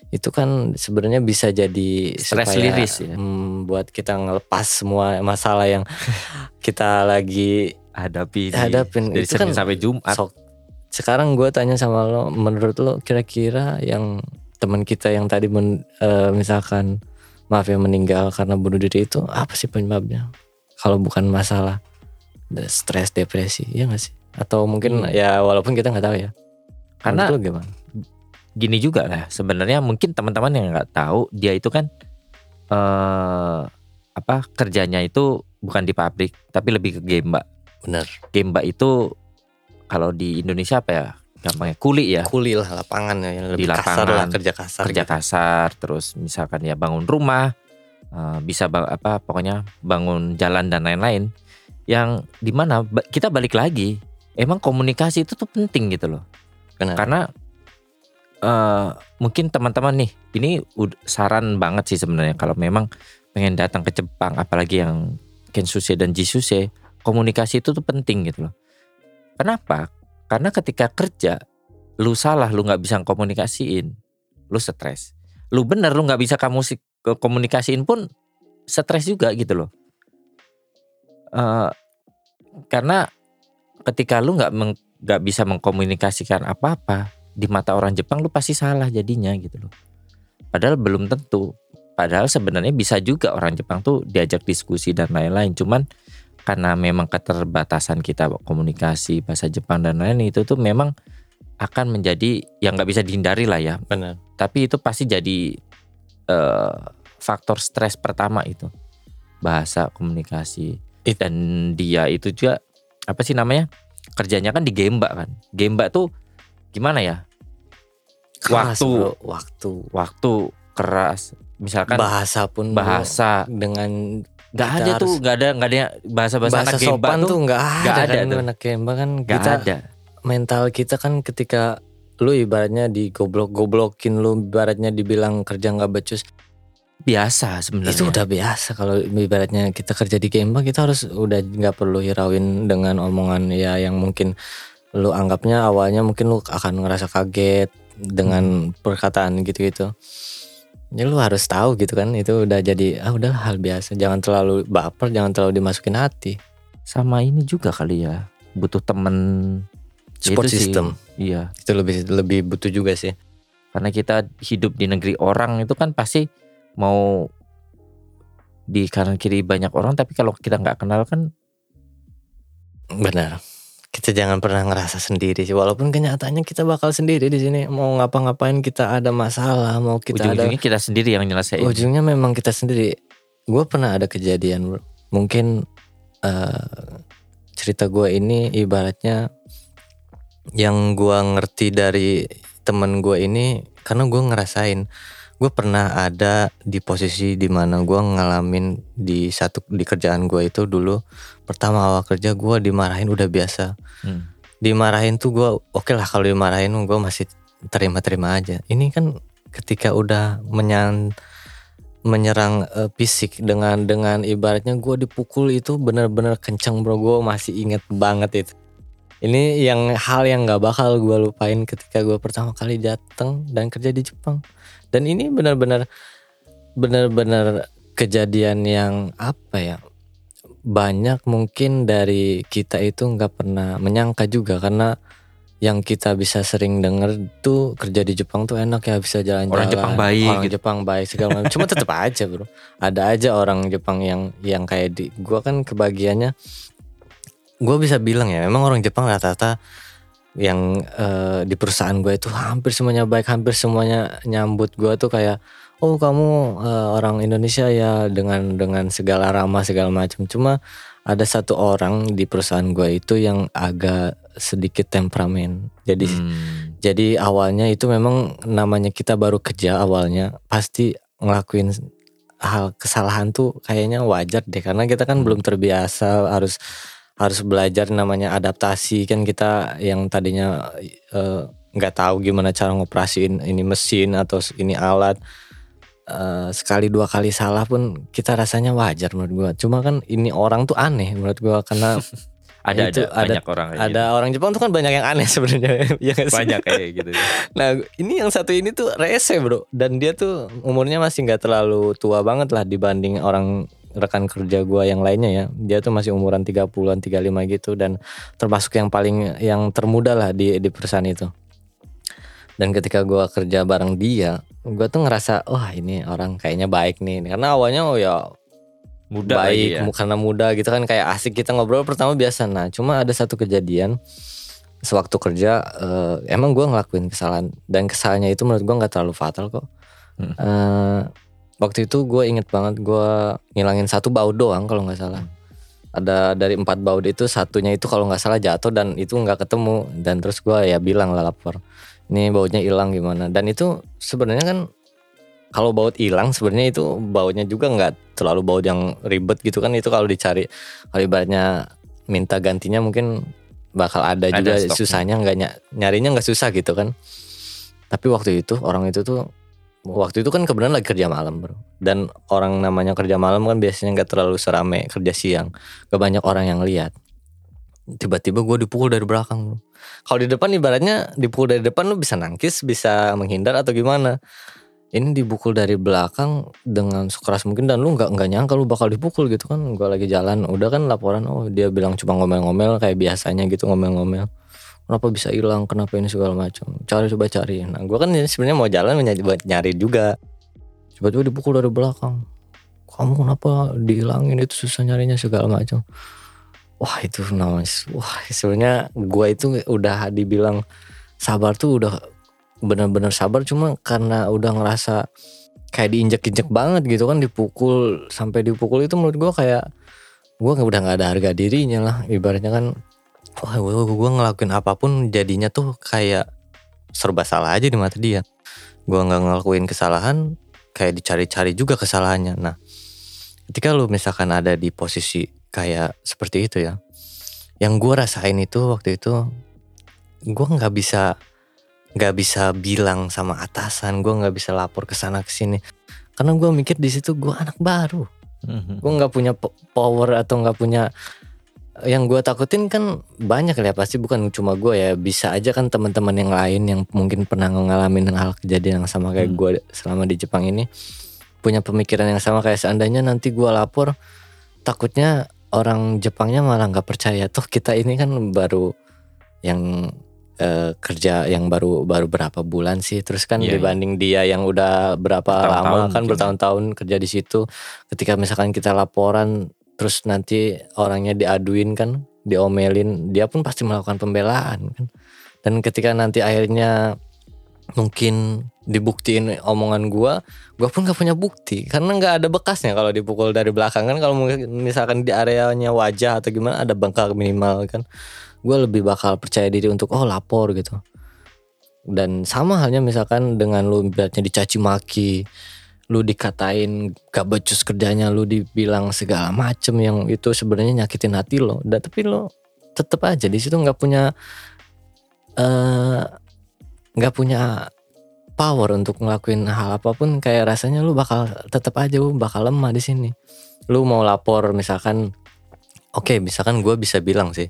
itu kan sebenarnya bisa jadi Stress release ya. hmm, buat kita ngelepas semua masalah yang kita lagi hadapi di- Hadapin. dari Itu Senin kan sampai Jumat sok sekarang gue tanya sama lo menurut lo kira-kira yang teman kita yang tadi men- eh, misalkan maaf ya meninggal karena bunuh diri itu apa sih penyebabnya? Kalau bukan masalah stres depresi ya gak sih? Atau mungkin Hmm. ya walaupun kita nggak tahu ya. Karena lo gimana? gini juga lah sebenarnya mungkin teman-teman yang nggak tahu dia itu kan eh apa kerjanya itu bukan di pabrik tapi lebih ke gemba. Bener gemba itu kalau di Indonesia apa ya gampangnya. Kuli ya. Kuli lah lapangan ya yang Di lebih kasar lah lapangan, kerja kasar kerja gitu. kasar terus misalkan ya bangun rumah eh, bisa ba- apa pokoknya bangun jalan dan lain-lain yang di mana kita balik lagi emang komunikasi itu tuh penting gitu loh. Benar. karena eh mungkin teman-teman nih ini saran banget sih sebenarnya kalau memang pengen datang ke Jepang apalagi yang Kensuse dan Jisuse komunikasi itu tuh penting gitu loh. Kenapa karena ketika kerja lu salah lu nggak bisa komunikasiin lu stres. Lu bener lu nggak bisa kamu komunikasiin pun stres juga gitu loh. Eh, karena ketika lu nggak nggak bisa mengkomunikasikan apa-apa di mata orang Jepang lu pasti salah jadinya gitu loh. Padahal belum tentu. Padahal sebenarnya bisa juga orang Jepang tuh diajak diskusi dan lain-lain. Cuman karena memang keterbatasan kita komunikasi bahasa Jepang dan lain itu tuh memang akan menjadi yang nggak bisa dihindari lah ya. Benar. Tapi itu pasti jadi eh, faktor stres pertama itu. Bahasa komunikasi. It- dan dia itu juga apa sih namanya kerjanya kan di Gemba kan. Gemba tuh gimana ya? Keras, Waktu. bro, waktu. Waktu keras. Misalkan bahasa pun bahasa. dengan kita ada tuh nggak ada nggak ada bahasa bahasa bahasa anak sopan tuh tuh nggak ada, nggak ada kan tuh. anak Gemba kan. Nggak kita ada. mental kita kan ketika lu ibaratnya digoblok-goblokin lu ibaratnya dibilang kerja nggak becus. Biasa sebenarnya. Itu udah biasa. Kalau ibaratnya kita kerja di Gemba kita harus udah nggak perlu hirauin dengan omongan ya yang mungkin lu anggapnya awalnya mungkin lu akan ngerasa kaget dengan perkataan gitu-gitu ya lu harus tahu gitu kan itu udah jadi ah udah hal biasa jangan terlalu baper jangan terlalu dimasukin hati. Sama ini juga kali ya butuh temen. Support Itu sih. system. Iya. Itu lebih lebih butuh juga sih. Karena kita hidup di negeri orang itu kan pasti mau di kanan kiri banyak orang tapi kalau kita nggak kenal kan benar kita jangan pernah ngerasa sendiri sih. Walaupun kenyataannya kita bakal sendiri di sini. Mau ngapa-ngapain kita ada masalah mau kita ada ujung-ujungnya kita sendiri yang nyelesain. Ujungnya memang kita sendiri. Gue pernah ada kejadian mungkin eh, cerita gue ini ibaratnya yang gue ngerti dari temen gue ini karena gue ngerasain gue pernah ada di posisi di mana gue ngalamin di satu di kerjaan gue itu dulu. Pertama awal kerja gue dimarahin udah biasa. Hmm. dimarahin tuh gue oke lah kalau dimarahin gue masih terima-terima aja. Ini kan ketika udah menyan menyerang eh, fisik dengan dengan ibaratnya gue dipukul itu benar-benar kenceng bro. Gue masih inget banget itu. Ini yang hal yang nggak bakal gue lupain ketika gue pertama kali datang dan kerja di Jepang dan ini benar-benar benar-benar kejadian yang apa ya banyak mungkin dari kita itu nggak pernah menyangka juga. Karena yang kita bisa sering denger tuh kerja di Jepang tuh enak ya bisa jalan-jalan. Orang Jepang baik orang gitu. Jepang baik segala macam. Cuma tetap aja bro. Ada aja orang Jepang yang yang kayak di gua kan kebagiannya gua bisa bilang ya memang orang Jepang rata-rata yang eh, di perusahaan gue itu hampir semuanya baik hampir semuanya nyambut gua tuh kayak oh kamu eh, orang Indonesia ya dengan dengan segala ramah segala macam. Cuma ada satu orang di perusahaan gue itu yang agak sedikit temperamen. Jadi Hmm. jadi awalnya itu memang namanya kita baru kerja awalnya pasti ngelakuin hal kesalahan tuh kayaknya wajar deh. Karena kita kan belum terbiasa harus harus belajar namanya adaptasi. Kan kita yang tadinya eh, nggak tahu gimana cara ngoperasiin ini mesin atau ini alat eh, sekali dua kali salah pun kita rasanya wajar menurut gua. Cuma kan ini orang tuh aneh menurut gua karena ada Itu ada. ada- banyak orang ada orang Jepang tuh kan banyak yang aneh sebenarnya. Ya gitu. banyak kayak gitu. Nah ini yang satu ini tuh rese bro. Dan dia tuh umurnya masih nggak terlalu tua banget lah Dibanding orang rekan kerja gua yang lainnya ya. Dia tuh masih umuran 30an 35 gitu Dan termasuk yang paling yang termuda lah di, di perusahaan itu. Dan ketika gua kerja bareng dia Gua tuh ngerasa wah ini orang kayaknya baik nih. Karena awalnya oh ya muda baik ya. karena muda gitu kan kayak asik kita ngobrol pertama biasa. Nah cuma ada satu kejadian sewaktu kerja eh, emang gua ngelakuin kesalahan. Dan kesalahannya itu menurut gua nggak terlalu fatal kok. Hmm. Eh, waktu itu gue inget banget gua ngilangin satu baut doang kalau nggak salah. Ada dari empat baut itu satunya itu kalau nggak salah jatuh dan itu nggak ketemu. Dan terus gua ya bilang lah lapor ini bautnya hilang gimana? Dan itu sebenarnya kan kalau baut hilang sebenarnya itu bautnya juga nggak terlalu baut yang ribet gitu kan. Itu kalau dicari kalau ibaratnya minta gantinya mungkin bakal ada, Ada juga stoknya. susahnya nggak ny- nyarinya nggak susah gitu kan. Tapi waktu itu orang itu tuh waktu itu kan kebetulan lagi kerja malam bro. Dan orang namanya kerja malam kan biasanya nggak terlalu serame kerja siang. Gak banyak orang yang lihat. Tiba-tiba gue dipukul dari belakang bro. kalau di depan ibaratnya dipukul dari depan lu bisa nangkis bisa menghindar atau gimana? Ini dipukul dari belakang dengan sekeras mungkin dan lu nggak nggak nyangka lu bakal dipukul gitu kan. Gue lagi jalan udah kan laporan oh dia bilang cuma ngomel-ngomel kayak biasanya gitu ngomel-ngomel kenapa bisa hilang? Kenapa ini segala macam? Cari coba cari. Nah gue kan sebenarnya mau jalan buat nyari juga. Tiba-tiba dipukul dari belakang. Kamu kenapa dihilangin? Itu susah nyarinya segala macam. Wah itu namanya wah sebenarnya gue itu udah dibilang sabar tuh udah benar-benar sabar. Cuma karena udah ngerasa kayak diinjek-injek banget gitu kan dipukul sampai dipukul itu menurut gue kayak gue udah nggak ada harga dirinya lah. Ibaratnya kan wah gue ngelakuin apa pun jadinya tuh kayak serba salah aja di mata dia. Gue nggak ngelakuin kesalahan kayak dicari-cari juga kesalahannya. Nah ketika lu misalkan ada di posisi kayak seperti itu ya yang gue rasain itu waktu itu gue nggak bisa nggak bisa bilang sama atasan gue nggak bisa lapor ke sana ke sini. Karena gue mikir di situ gue anak baru. Mhm. gue nggak punya po- power atau nggak punya yang gue takutin kan banyak ya pasti bukan cuma gue ya bisa aja kan teman-teman yang lain yang mungkin pernah ngalamin hal kejadian yang sama kayak Hmm. gue selama di Jepang ini punya pemikiran yang sama kayak seandainya nanti gue lapor takutnya orang Jepangnya malah nggak percaya tuh kita ini kan baru yang eh, kerja yang baru baru berapa bulan sih terus kan iya. dibanding dia yang udah berapa lama kan bertahun-tahun kerja di situ ketika misalkan kita laporan terus nanti orangnya diaduin kan diomelin dia pun pasti melakukan pembelaan kan. Dan ketika nanti akhirnya mungkin dibuktiin omongan gua gua pun gak punya bukti. Karena nggak ada bekasnya kalau dipukul dari belakang kan. Kalau misalkan di areanya wajah atau gimana ada bengkak minimal kan. Gue lebih bakal percaya diri untuk oh lapor gitu. Dan sama halnya misalkan dengan lu beratnya dicaci maki lu dikatain gak becus kerjanya lu dibilang segala macem yang itu sebenarnya nyakitin hati lo. Dan tapi lo tetep aja di situ nggak punya eh nggak punya power untuk ngelakuin hal apa pun. Kayak rasanya lu bakal tetep aja lu bakal lemah di sini. Lu mau lapor misalkan oke misalkan gue bisa bilang sih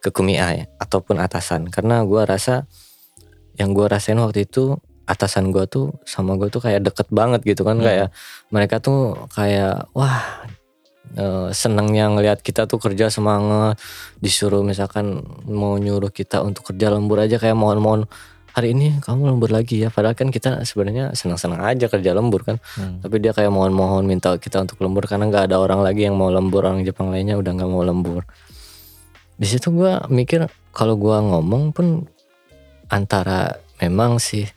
ke kumia ya ataupun atasan. Karena gue rasa yang gue rasain waktu itu atasan gue tuh sama gue tuh kayak deket banget gitu kan Hmm. kayak mereka tuh kayak wah eh, senengnya ngelihat kita tuh kerja semangat disuruh misalkan mau nyuruh kita untuk kerja lembur aja kayak mohon-mohon hari ini kamu lembur lagi ya padahal kan kita sebenarnya senang-senang aja kerja lembur kan Hmm. tapi dia kayak mohon-mohon minta kita untuk lembur karena nggak ada orang lagi yang mau lembur orang Jepang lainnya udah nggak mau lembur di situ gua mikir kalau gua ngomong pun antara memang sih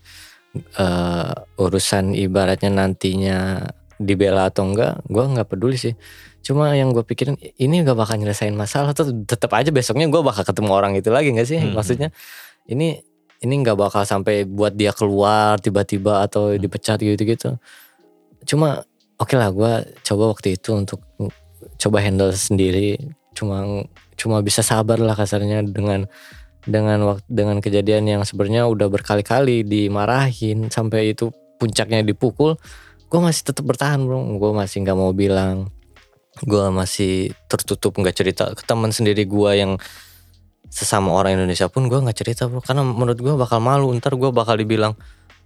eh, urusan ibaratnya nantinya dibela atau enggak gua nggak peduli sih cuma yang gue pikirin ini gak bakal nyelesain masalah tuh tetap aja besoknya gua bakal ketemu orang itu lagi nggak sih Hmm. maksudnya ini ini nggak bakal sampai buat dia keluar tiba-tiba atau Hmm. dipecat gitu-gitu cuma oke lah gua coba waktu itu untuk coba handle sendiri cuma cuma bisa sabar lah kasarnya dengan dengan waktu dengan kejadian yang sebenarnya udah berkali-kali dimarahin sampai itu puncaknya dipukul gue masih tetap bertahan bro. Gue masih nggak mau bilang gue masih tertutup nggak cerita ke teman sendiri gue yang sesama orang Indonesia pun gue nggak cerita bro. Karena menurut gue bakal malu. Ntar gue bakal dibilang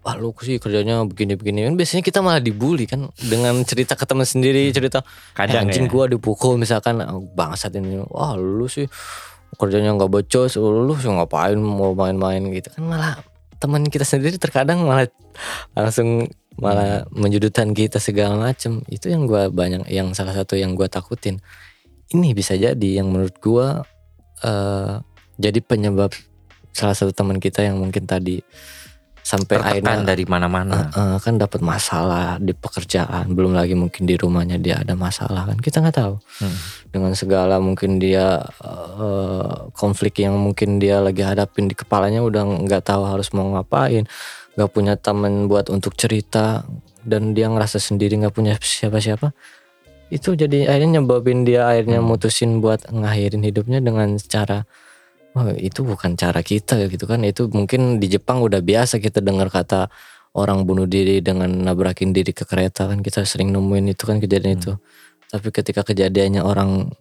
wah lu sih kerjanya begini-begini. Kan biasanya kita malah dibully kan? Dengan cerita ke teman sendiri cerita Eh, Kadang anjing ya. gua dipukul misalkan. "Ah, bangsat ini wah lu sih kerjanya nggak becos lu sih ngapain mau main-main gitu. Kan malah teman kita sendiri terkadang malah langsung malah menjudutan kita segala macem. Itu yang gua banyak yang salah satu yang gua takutin. Ini bisa jadi yang menurut gua eh jadi penyebab salah satu teman kita yang mungkin tadi sampai Tertekan akhirnya dari mana-mana. Eh, kan dapat masalah di pekerjaan belum lagi mungkin di rumahnya dia ada masalah kan kita nggak tahu Hmm. dengan segala mungkin dia eh, konflik yang mungkin dia lagi hadapin di kepalanya udah nggak tahu harus mau ngapain nggak punya teman buat untuk cerita dan dia ngerasa sendiri nggak punya siapa-siapa itu jadi akhirnya nyebabin dia akhirnya Hmm. mutusin buat ngakhirin hidupnya dengan cara Wah itu bukan cara kita gitu kan. Itu mungkin di Jepang udah biasa kita dengar kata orang bunuh diri dengan nabrakin diri ke kereta kan. Kita sering nemuin itu kan kejadian Hmm. itu tapi ketika kejadiannya orang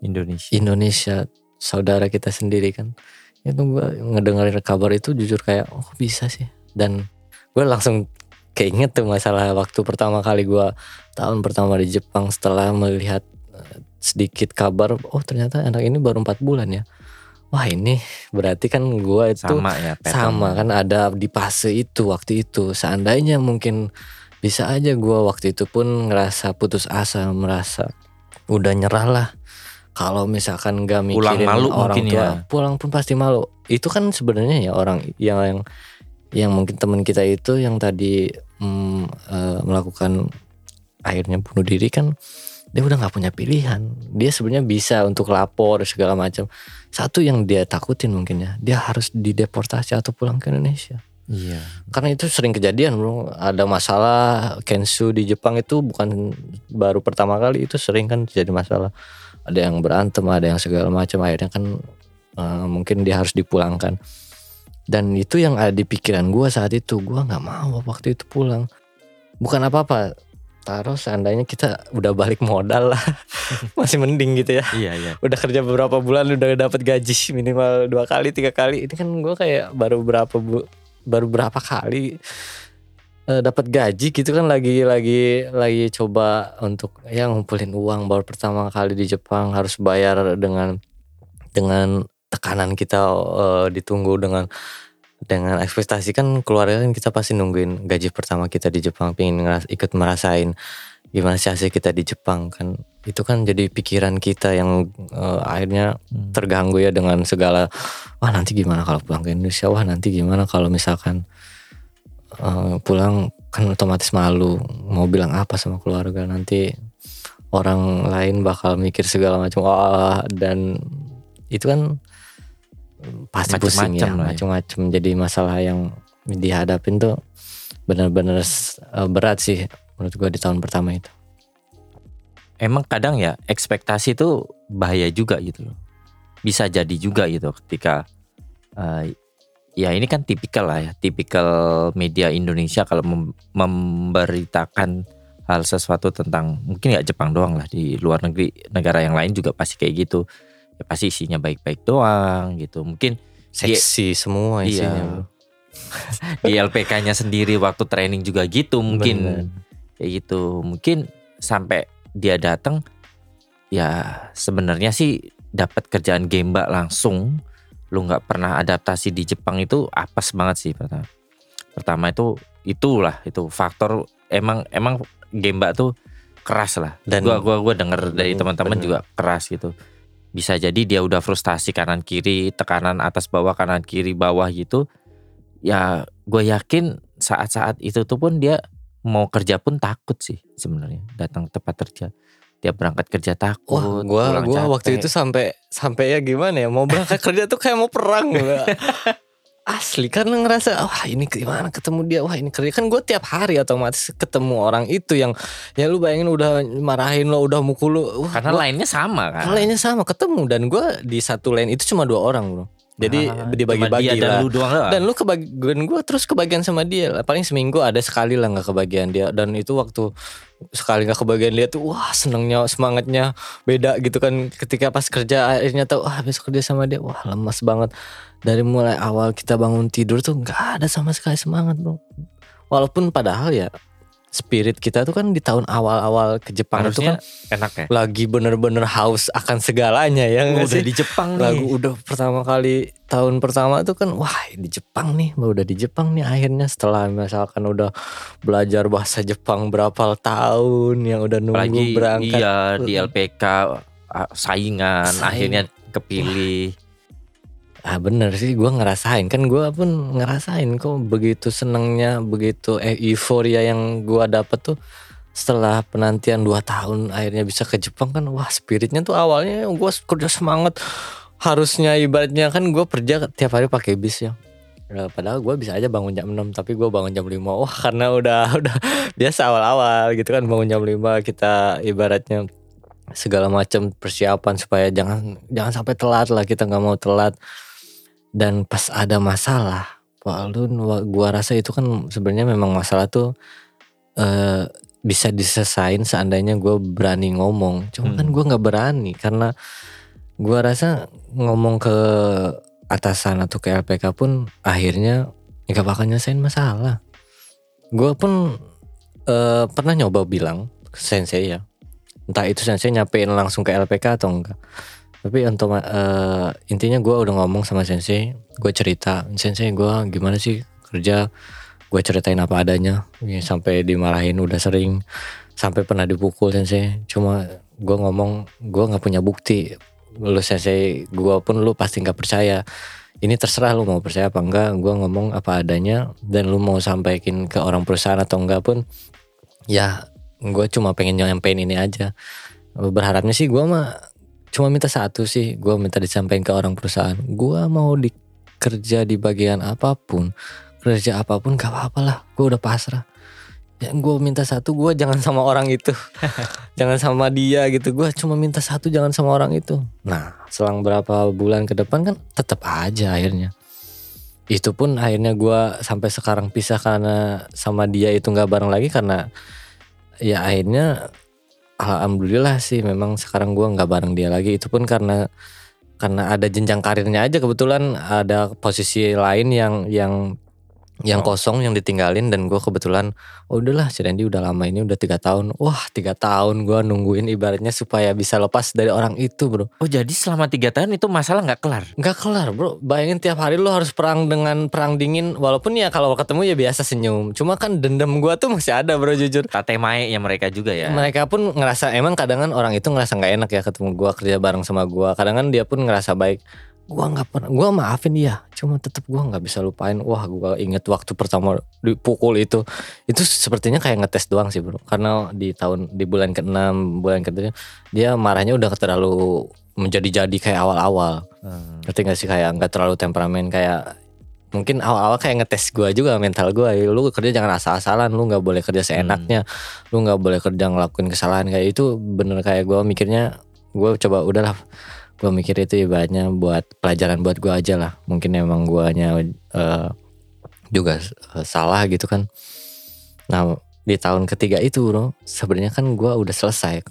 Indonesia. Indonesia saudara kita sendiri kan. Itu gue ngedengerin kabar itu jujur kayak oh bisa sih? Dan gue langsung keinget tuh masalah waktu pertama kali gue tahun pertama di Jepang setelah melihat eh, sedikit kabar oh ternyata anak ini baru empat bulan ya wah ini berarti kan gue itu Sama ya. pattern. sama kan ada di fase itu waktu itu seandainya mungkin bisa aja gua waktu itu pun ngerasa putus asa merasa udah nyerah lah kalau misalkan gak Pulang mikirin malu orang mungkin tua ya. pulang pun pasti malu itu kan sebenarnya ya orang yang yang yang mungkin teman kita itu yang tadi mm, eh, melakukan akhirnya bunuh diri kan dia udah nggak punya pilihan dia sebenarnya bisa untuk lapor segala macam satu yang dia takutin mungkin ya dia harus dideportasi atau pulang ke Indonesia. Iya. karena itu sering kejadian bro. Ada masalah Kensu di Jepang itu bukan baru pertama kali itu sering kan jadi masalah. Ada yang berantem ada yang segala macam akhirnya kan uh, mungkin dia harus dipulangkan. Dan itu yang ada di pikiran gue saat itu. Gue nggak mau waktu itu pulang. Bukan apa-apa taruh seandainya kita udah balik modal lah. Masih mending gitu ya. Iya, iya. udah kerja beberapa bulan udah dapat gaji minimal dua kali tiga kali. Ini kan gue kayak baru berapa bu baru berapa kali eh, dapat gaji gitu kan. Lagi lagi lagi coba untuk ya ngumpulin uang. Baru pertama kali di Jepang harus bayar dengan dengan tekanan kita eh, ditunggu dengan dengan ekspektasi kan keluarga kan kita pasti nungguin gaji pertama kita di Jepang pengen ngeras, ikut merasain gimana sih hasil kita di Jepang kan. Itu kan jadi pikiran kita yang eh, akhirnya Hmm. terganggu ya dengan segala wah nanti gimana kalau pulang ke Indonesia? Wah nanti gimana kalau misalkan eh, pulang? Kan otomatis malu mau bilang apa sama keluarga. Nanti orang lain bakal mikir segala macam wah dan itu kan pasti pusing ya Macem-macem lah ya. macam-macam jadi masalah yang dihadapin tuh benar-benar eh, berat sih menurut gua di tahun pertama itu Emang kadang ya ekspektasi itu bahaya juga gitu loh. Bisa jadi juga gitu ketika eh, ya ini kan tipikal lah ya, tipikal media Indonesia kalau mem- memberitakan hal sesuatu tentang mungkin nggak Jepang doang lah di luar negeri negara yang lain juga pasti kayak gitu. Ya pasti isinya baik-baik doang gitu. Mungkin seksi semua isinya Iya. di LPK-nya sendiri waktu training juga gitu mungkin. Bener. kayak gitu. Mungkin sampai dia datang ya sebenarnya sih dapat kerjaan gemba langsung. Lu nggak pernah adaptasi di Jepang itu apes banget sih pertama. Pertama itu itulah itu faktor emang emang gemba tuh keras lah. Dan- gua gua gua denger dari Hmm, teman-teman juga keras gitu bisa jadi dia udah frustasi kanan kiri tekanan atas bawah kanan kiri bawah gitu. Ya gue yakin saat-saat itu tuh pun dia mau kerja pun takut sih sebenarnya. Datang tempat kerja. Dia berangkat kerja takut Wah, gua gua waktu itu sampai sampai ya gimana ya mau berangkat kerja tuh kayak mau perang gua. Asli karena ngerasa wah ini gimana ketemu dia? Wah ini kerja kan gue tiap hari otomatis ketemu orang itu yang ya lu bayangin udah marahin lo udah mukul lu wah, karena gua- lainnya sama kan? Lainnya sama ketemu. Dan gue di satu lane itu cuma dua orang bro. Jadi Ah, dibagi-bagi dia dan lah. lu doang doang. dan lu kebagian gue terus kebagian sama dia. Lah. paling seminggu ada sekali lah nggak kebagian dia. Dan itu waktu sekali nggak kebagian dia tuh wah senengnya semangatnya beda gitu kan. Ketika pas kerja akhirnya tahu wah besok kerja sama dia. Wah lemas banget dari mulai awal kita bangun tidur tuh nggak ada sama sekali semangat bro. Walaupun padahal ya spirit kita tuh kan di tahun awal-awal ke Jepang itu harusnya kan enak ya. lagi bener-bener haus akan segalanya ya Oh, udah sih? di Jepang lagu nih udah pertama kali tahun pertama tuh kan wah di Jepang nih udah di Jepang nih akhirnya. Setelah misalkan udah belajar bahasa Jepang berapa tahun yang udah nunggu apalagi berangkat. iya di LPK saingan Saing. akhirnya kepilih ah bener sih gue ngerasain. Kan gue pun ngerasain kok begitu senengnya begitu eh, euforia yang gue dapet tuh setelah penantian 2 tahun akhirnya bisa ke Jepang kan wah spiritnya tuh awalnya gue kerja semangat. Harusnya ibaratnya kan gue kerja tiap hari pakai bis ya. Ya, padahal gue bisa aja bangun jam 6 tapi gue bangun jam 5 wah karena udah udah biasa awal-awal gitu kan bangun jam 5 kita ibaratnya segala macam persiapan supaya jangan jangan sampai telat lah kita nggak mau telat dan pas ada masalah Pak Alun wa- gua rasa itu kan sebenarnya memang masalah tuh eh bisa diselesain seandainya gue berani ngomong. Cuma kan Hmm. gue nggak berani karena gua rasa ngomong ke atasan atau ke LPK pun akhirnya nggak bakal nyelesain masalah. Gue pun eh, pernah nyoba bilang ke sensei ya. Entah itu sensei nyampein langsung ke LPK atau enggak tapi untuk eh, intinya gue udah ngomong sama sensei gue cerita. Sensei gue gimana sih kerja? Gue ceritain apa adanya. Ya, sampai dimarahin udah sering sampai pernah dipukul sensei. Cuma gue ngomong gue nggak punya bukti. Lu sensei gue pun lu pasti nggak percaya. Ini terserah lu mau percaya apa enggak gue ngomong apa adanya dan lu mau sampaikan ke orang perusahaan atau enggak pun ya gue cuma pengen nyampein ini aja. Berharapnya sih gue mah cuma minta satu sih gue minta disampaikan ke orang perusahaan. Gue mau dikerja di bagian apa pun kerja apa pun gak apa-apa lah gue udah pasrah. Ya gue minta satu gue jangan sama orang itu. Jangan sama dia gitu gue cuma minta satu jangan sama orang itu. Nah selang berapa bulan ke depan kan tetap aja akhirnya. Itu pun akhirnya gue sampai sekarang pisah karena sama dia itu nggak bareng lagi karena ya akhirnya alhamdulillah sih memang sekarang gue nggak bareng dia lagi. Itu pun karena karena ada jenjang karirnya aja. Kebetulan ada posisi lain yang yang yang oh. kosong yang ditinggalin dan gue kebetulan oh udahlah si Randy udah lama ini udah tiga tahun. Wah tiga tahun gue nungguin ibaratnya supaya bisa lepas dari orang itu bro. Oh jadi selama tiga tahun itu masalah nggak kelar? Nggak kelar bro. Bayangin tiap hari lo harus perang dengan perang dingin. Walaupun ya kalau ketemu ya biasa senyum. Cuma kan dendam gue tuh masih ada bro jujur. Tate mae ya mereka juga ya. Mereka pun ngerasa emang kadang kan orang itu ngerasa nggak enak ya ketemu gue kerja bareng sama gue kadang kan dia pun ngerasa baik gua nggak pernah gua maafin dia cuma tetap gua nggak bisa lupain. Wah gua inget waktu pertama dipukul itu. Itu sepertinya kayak ngetes doang sih bro. Karena di tahun di bulan ke-6 bulan ke dia marahnya udah terlalu menjadi-jadi kayak awal-awal. Hmm. ngerti gak sih? Kayak nggak terlalu temperamen kayak mungkin awal-awal kayak ngetes gua juga mental gua. Lu kerja jangan asal-asalan lu nggak boleh kerja seenaknya. Hmm. lu nggak boleh kerja ngelakuin kesalahan. Kayak itu bener kayak gua mikirnya gua coba udahlah gue mikir itu ibaratnya buat pelajaran buat gue aja lah. Mungkin emang guanya uh, juga uh, salah gitu kan. Nah di tahun ketiga itu bro sebenarnya kan gue udah selesai.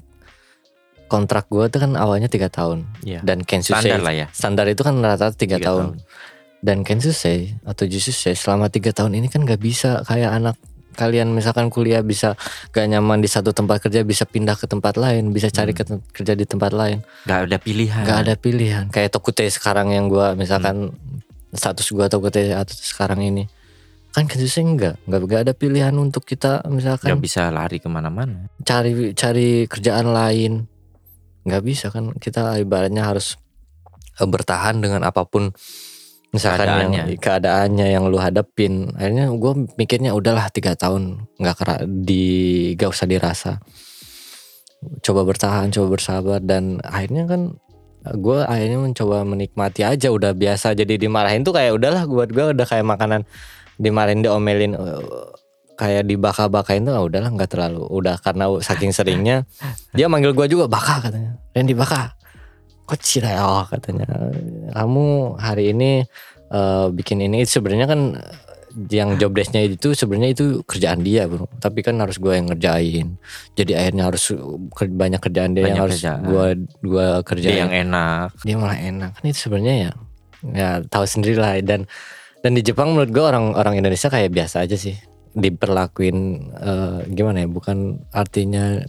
Kontrak gue tuh kan awalnya tiga tahun. Ya. dan Kensu standar lah ya. standar itu kan rata-rata tiga tahun. tahun. Dan Kensu atau Jusu selama tiga tahun ini kan gak bisa kayak anak kalian misalkan kuliah bisa gak nyaman di satu tempat kerja bisa pindah ke tempat lain bisa cari hmm. kerja di tempat lain. Gak ada pilihan. Gak ada pilihan. Kayak Tokute sekarang yang gue misalkan hmm. status gue Tokute atau sekarang ini. Kan kerja enggak nggak nggak ada pilihan untuk kita misalkan nggak bisa lari ke mana-mana. cari cari kerjaan lain. Nggak bisa kan. Kita ibaratnya harus eh, bertahan dengan apa pun misalkan keadaannya. yang keadaannya yang lu hadapin akhirnya gue mikirnya udahlah tiga tahun nggak kera di gak usah dirasa. Coba bertahan coba bersabar dan akhirnya kan gue akhirnya mencoba menikmati aja udah biasa jadi dimarahin tuh kayak udahlah buat gue udah kayak makanan dimarahin diomelin uh, kayak dibaka-bakain tuh ah, udahlah nggak terlalu. Udah karena saking seringnya dia manggil gue juga baka katanya. Dan dibaka kecil ya oh, katanya. Kamu hari ini uh, bikin ini sebenarnya kan yang job desknya itu sebenarnya itu kerjaan dia bro tapi kan harus gue yang ngerjain. Jadi akhirnya harus banyak kerjaan dia banyak yang harus gue gue kerjain. Dia yang enak. Dia malah enak. Kan itu sebenarnya ya ya tahu sendiri lah. Dan dan di Jepang menurut gue orang orang Indonesia kayak biasa aja sih. Diperlakuin uh, gimana ya bukan artinya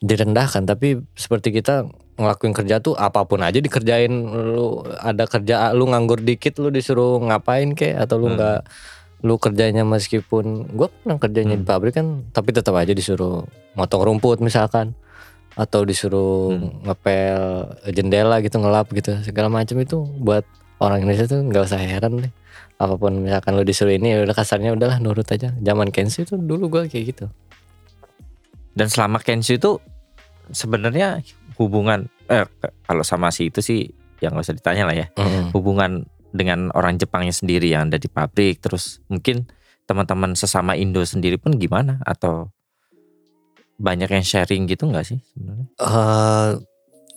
direndahkan tapi seperti kita ngelakuin kerja tuh apa pun aja dikerjain lu ada kerja lu nganggur dikit lu disuruh ngapain kek atau lu hmm. nggak hmm. lu kerjanya meskipun gue pernah kerjanya hmm. di pabrik kan tapi tetap aja disuruh motong rumput misalkan atau disuruh hmm. ngepel jendela gitu ngelap gitu segala macam itu buat orang Indonesia tuh nggak usah heran deh apa pun misalkan lu disuruh ini ya udah kasarnya udahlah nurut aja zaman Kensu itu dulu gue kayak gitu dan selama Kensu itu sebenarnya hubungan eh, kalau sama si itu sih yang gak usah ditanya lah ya. Mm. Hubungan dengan orang Jepangnya sendiri yang ada di pabrik terus mungkin teman-teman sesama Indo sendiri pun gimana atau banyak yang sharing gitu nggak sih sebenarnya? Uh,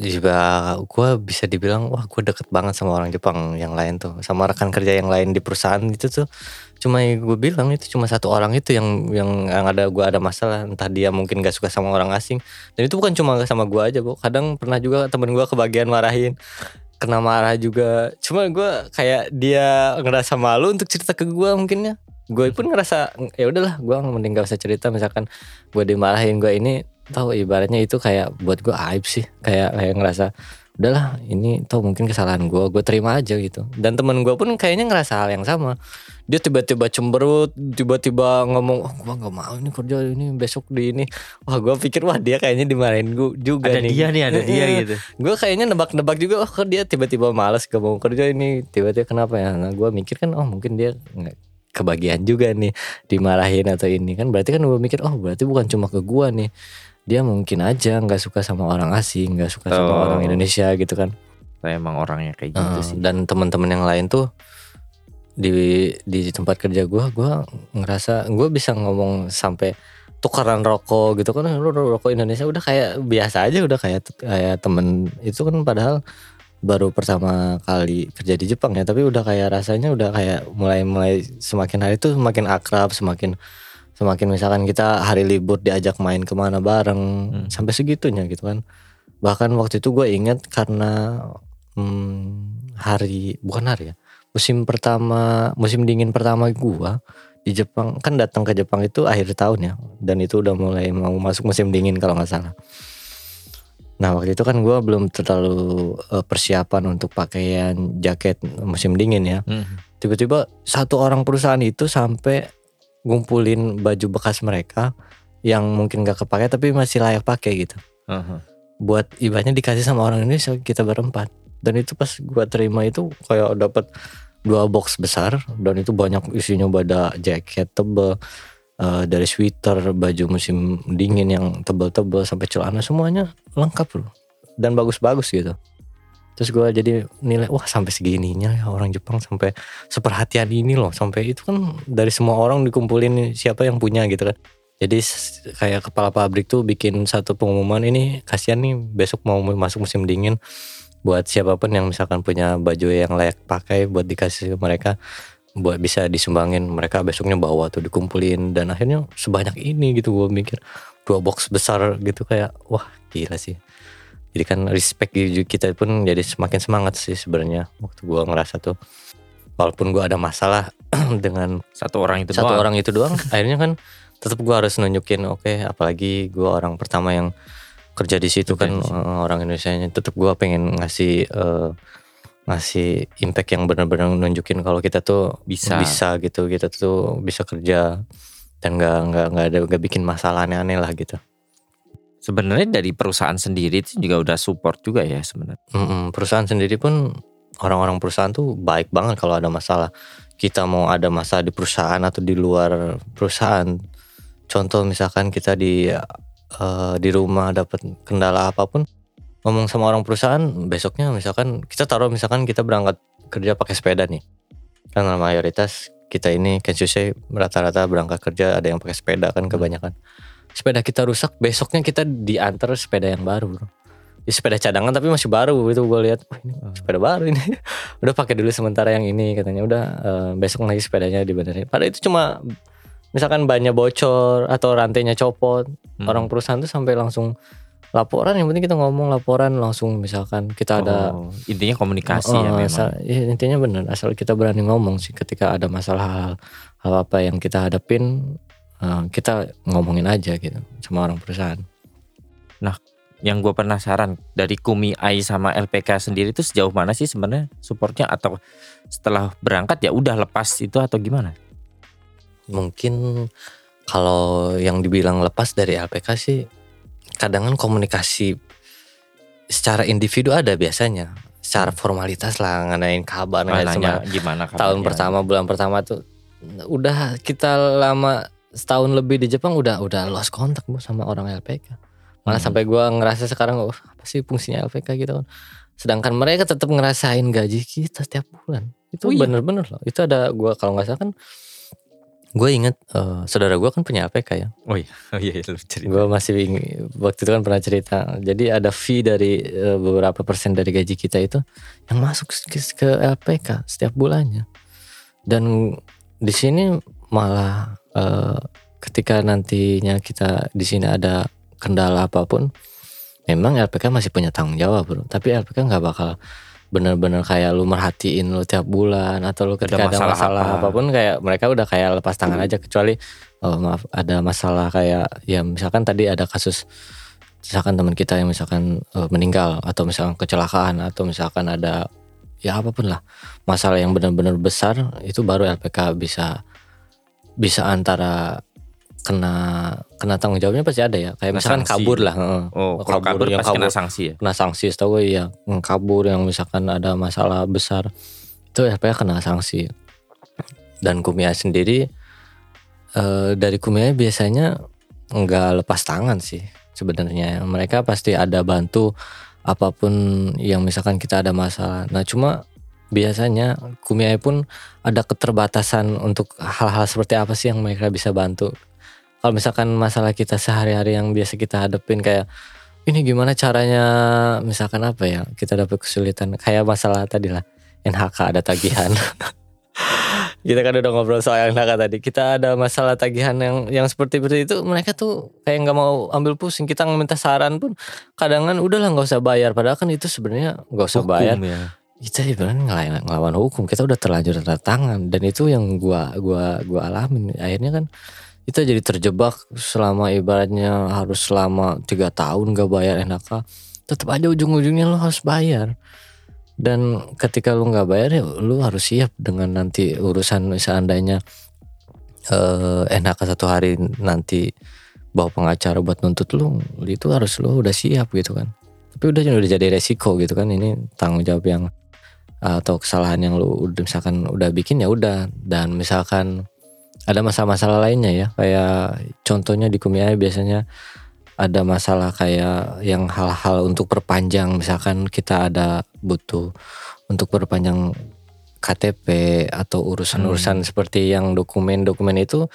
juga gue bisa dibilang wah gue deket banget sama orang Jepang yang lain tuh sama rekan kerja yang lain di perusahaan itu tuh cuma gue bilang itu cuma satu orang itu yang yang, yang ada gue ada masalah. Entah dia mungkin gak suka sama orang asing. Dan itu bukan cuma sama gue aja bu kadang pernah juga temen gue kebagian marahin. Kena marah juga. Cuma gue kayak dia ngerasa malu untuk cerita ke gue mungkinnya. Gue pun ngerasa ya udahlah gue mending gak usah cerita. Misalkan gue dimarahin gue ini tahu ibaratnya itu kayak buat gue aib sih. Kayak kayak ngerasa udahlah ini tau mungkin kesalahan gue gue terima aja gitu. Dan temen gue pun kayaknya ngerasa hal yang sama dia tiba-tiba cemberut tiba-tiba ngomong oh, gue nggak mau ini kerja ini besok di ini. Wah gue pikir wah dia kayaknya dimarahin gue juga ada nih. dia nih ada dia gitu. Gue kayaknya nebak-nebak juga oh dia tiba-tiba malas gak mau kerja ini? Tiba-tiba kenapa ya? Nah gue mikir kan oh mungkin dia nggak kebagian juga nih dimarahin atau ini. Kan berarti kan gue mikir oh berarti bukan cuma ke gue nih. Dia mungkin aja nggak suka sama orang asing nggak suka sama Oh. orang Indonesia gitu kan. Saya emang orangnya kayak gitu Eh, sih. dan teman-teman yang lain tuh di di tempat kerja gua gua ngerasa gue bisa ngomong sampai tukaran rokok gitu kan. Lu rokok Indonesia udah kayak biasa aja udah kayak kayak temen. Itu kan padahal baru pertama kali kerja di Jepang ya. Tapi udah kayak rasanya udah kayak mulai mulai semakin hari tuh semakin akrab semakin semakin misalkan kita hari libur diajak main ke mana bareng Hmm. sampai segitunya gitu kan. Bahkan waktu itu gue ingat karena hmm, hari bukan hari ya musim pertama musim dingin pertama gua di Jepang kan datang ke Jepang itu akhir tahun ya dan itu udah mulai mau masuk musim dingin kalau nggak salah nah waktu itu kan gua belum terlalu eh, persiapan untuk pakaian jaket musim dingin ya Hmm. tiba-tiba satu orang perusahaan itu sampai ngumpulin baju bekas mereka yang mungkin gak kepake tapi masih layak pakai gitu Aha. buat ibanya dikasih sama orang Indonesia kita berempat dan itu pas gua terima itu kayak dapat dua box besar dan itu banyak isinya pada jaket tebel eh, dari sweater baju musim dingin yang tebel-tebel sampai celana semuanya lengkap loh. Dan bagus-bagus gitu. Terus gua jadi nilai wah sampai segininya ya orang Jepang sampai seperhatian ini loh. Sampai itu kan dari semua orang dikumpulin siapa yang punya gitu kan. Jadi kayak kepala pabrik tuh bikin satu pengumuman ini kasihan nih besok mau masuk musim dingin buat siapa pun yang misalkan punya baju yang layak pakai buat dikasih ke mereka buat bisa disumbangin mereka besoknya bawa tuh dikumpulin. Dan akhirnya sebanyak ini gitu gue mikir dua box besar gitu kayak wah gila sih. Jadi kan respect gitu kita pun jadi semakin semangat sih sebenarnya. Waktu gue ngerasa tuh walaupun gue ada masalah dengan Satu orang itu satu doang. orang itu doang akhirnya kan tetap gue harus nunjukin oke apalagi gue orang pertama yang kerja di situ Kerja kan eh, orang Indonesia tetap gue pengen ngasih eh, ngasih impact yang benar-benar nunjukin kalau kita tuh Bisa. bisa gitu kita tuh bisa kerja dan nggak nggak nggak ada nggak bikin masalah aneh-aneh lah gitu Sebenarnya dari perusahaan sendiri itu juga udah support juga ya sebenarnya. Mm-mm, perusahaan sendiri pun orang-orang perusahaan tuh baik banget kalau ada masalah. Kita mau ada masalah di perusahaan atau di luar perusahaan. Contoh misalkan kita di eh, di rumah dapat kendala apa pun, ngomong sama orang perusahaan, besoknya misalkan kita taruh misalkan kita berangkat kerja pakai sepeda nih. Kan mayoritas kita ini Kensusei rata-rata berangkat kerja ada yang pakai sepeda kan kebanyakan. Sepeda kita rusak, besoknya kita diantar sepeda yang baru. Bro di sepeda cadangan tapi masih baru itu gue lihat wah ini sepeda baru ini udah pakai dulu sementara yang ini katanya udah eh, besok lagi sepedanya dibenerin padahal itu cuma misalkan bannya bocor atau rantainya copot Hmm. orang perusahaan tuh sampai langsung laporan yang penting kita ngomong laporan langsung misalkan kita ada Oh, intinya komunikasi ya Oh, memang. asal- iya, intinya benar asal kita berani ngomong sih ketika ada masalah hal, hal apa yang kita hadapin eh, kita ngomongin aja gitu sama orang perusahaan Yang gue penasaran dari Kumi Ai sama LPK sendiri itu sejauh mana sih sebenarnya supportnya atau setelah berangkat ya udah lepas itu atau gimana? Mungkin kalau yang dibilang lepas dari LPK sih kadang kan komunikasi secara individu ada biasanya. Secara formalitas lah nganain kabar nganain nanya gimana tahun kabarnya? pertama bulan pertama tuh udah kita lama setahun lebih di Jepang udah udah lost kontak bu sama orang LPK malah Hmm. sampai gua ngerasa sekarang oh, apa sih fungsinya LPK gitu. Kan sedangkan mereka tetap ngerasain gaji kita setiap bulan. Itu Oh iya? bener-bener loh. Itu ada gua kalau nggak salah kan gue inget eh, saudara gua kan punya LPK ya. Oh iya, oh iya lu cerita. gue masih ing- waktu itu kan pernah cerita. Jadi ada fee dari eh, beberapa persen dari gaji kita itu yang masuk ke, ke LPK setiap bulannya. Dan di sini malah eh, ketika nantinya kita di sini ada kendala apa pun memang LPK masih punya tanggung jawab bro. Tapi LPK nggak bakal bener-bener kayak lu merhatiin lu tiap bulan atau lu ketika ada masalah masalah, apa. apa pun kayak mereka udah kayak lepas tangan aja kecuali oh maaf ada masalah kayak ya misalkan tadi ada kasus misalkan teman kita yang misalkan eh, meninggal atau misalkan kecelakaan atau misalkan ada ya apa pun lah masalah yang benar-benar besar itu baru LPK bisa bisa antara kena kena tanggung jawabnya pasti ada ya. Kayak Kena misalkan sanksi. kabur lah. Oh, kalau kabur yang pasti kena kabur. sanksi ya. kena sanksi setahu gue ya yang kabur yang misalkan ada masalah besar. Itu LPK kena sanksi. Dan Kumia sendiri eh, dari Kumia biasanya nggak lepas tangan sih sebenarnya. Mereka pasti ada bantu apa pun yang misalkan kita ada masalah. Nah cuma biasanya Kumiai pun ada keterbatasan untuk hal-hal seperti apa sih yang mereka bisa bantu kalau misalkan masalah kita sehari-hari yang biasa kita hadapin kayak ini gimana caranya? Misalkan apa ya kita dapat kesulitan. Kayak masalah tadi lah NHK ada tagihan. Kita kan udah ngobrol soal NHK tadi. Kita ada masalah tagihan yang yang seperti itu mereka tuh kayak nggak mau ambil pusing. Kita minta saran pun kadang kan udahlah nggak usah bayar. Padahal kan itu sebenarnya nggak usah Hukum bayar. ya. kita sebenarnya ngelawan, ngelawan hukum. Kita udah terlanjur tanda tangan. Dan itu yang gua gua gua alamin. Akhirnya kan kita jadi terjebak selama ibaratnya harus selama tiga tahun gak bayar NHK tetap aja ujung-ujungnya lu harus bayar. Dan ketika lu nggak bayar ya lu harus siap dengan nanti urusan seandainya eh NHK satu hari nanti bawa pengacara buat nuntut lu itu harus lu udah siap gitu kan. Tapi udah udah jadi resiko gitu kan ini tanggung jawab yang atau kesalahan yang lu misalkan udah bikin ya udah. Dan misalkan ada masalah-masalah lainnya ya. Kayak contohnya di Kumiai biasanya ada masalah kayak yang hal-hal untuk perpanjang. Misalkan kita ada butuh untuk perpanjang KTP atau urusan-urusan seperti yang dokumen-dokumen itu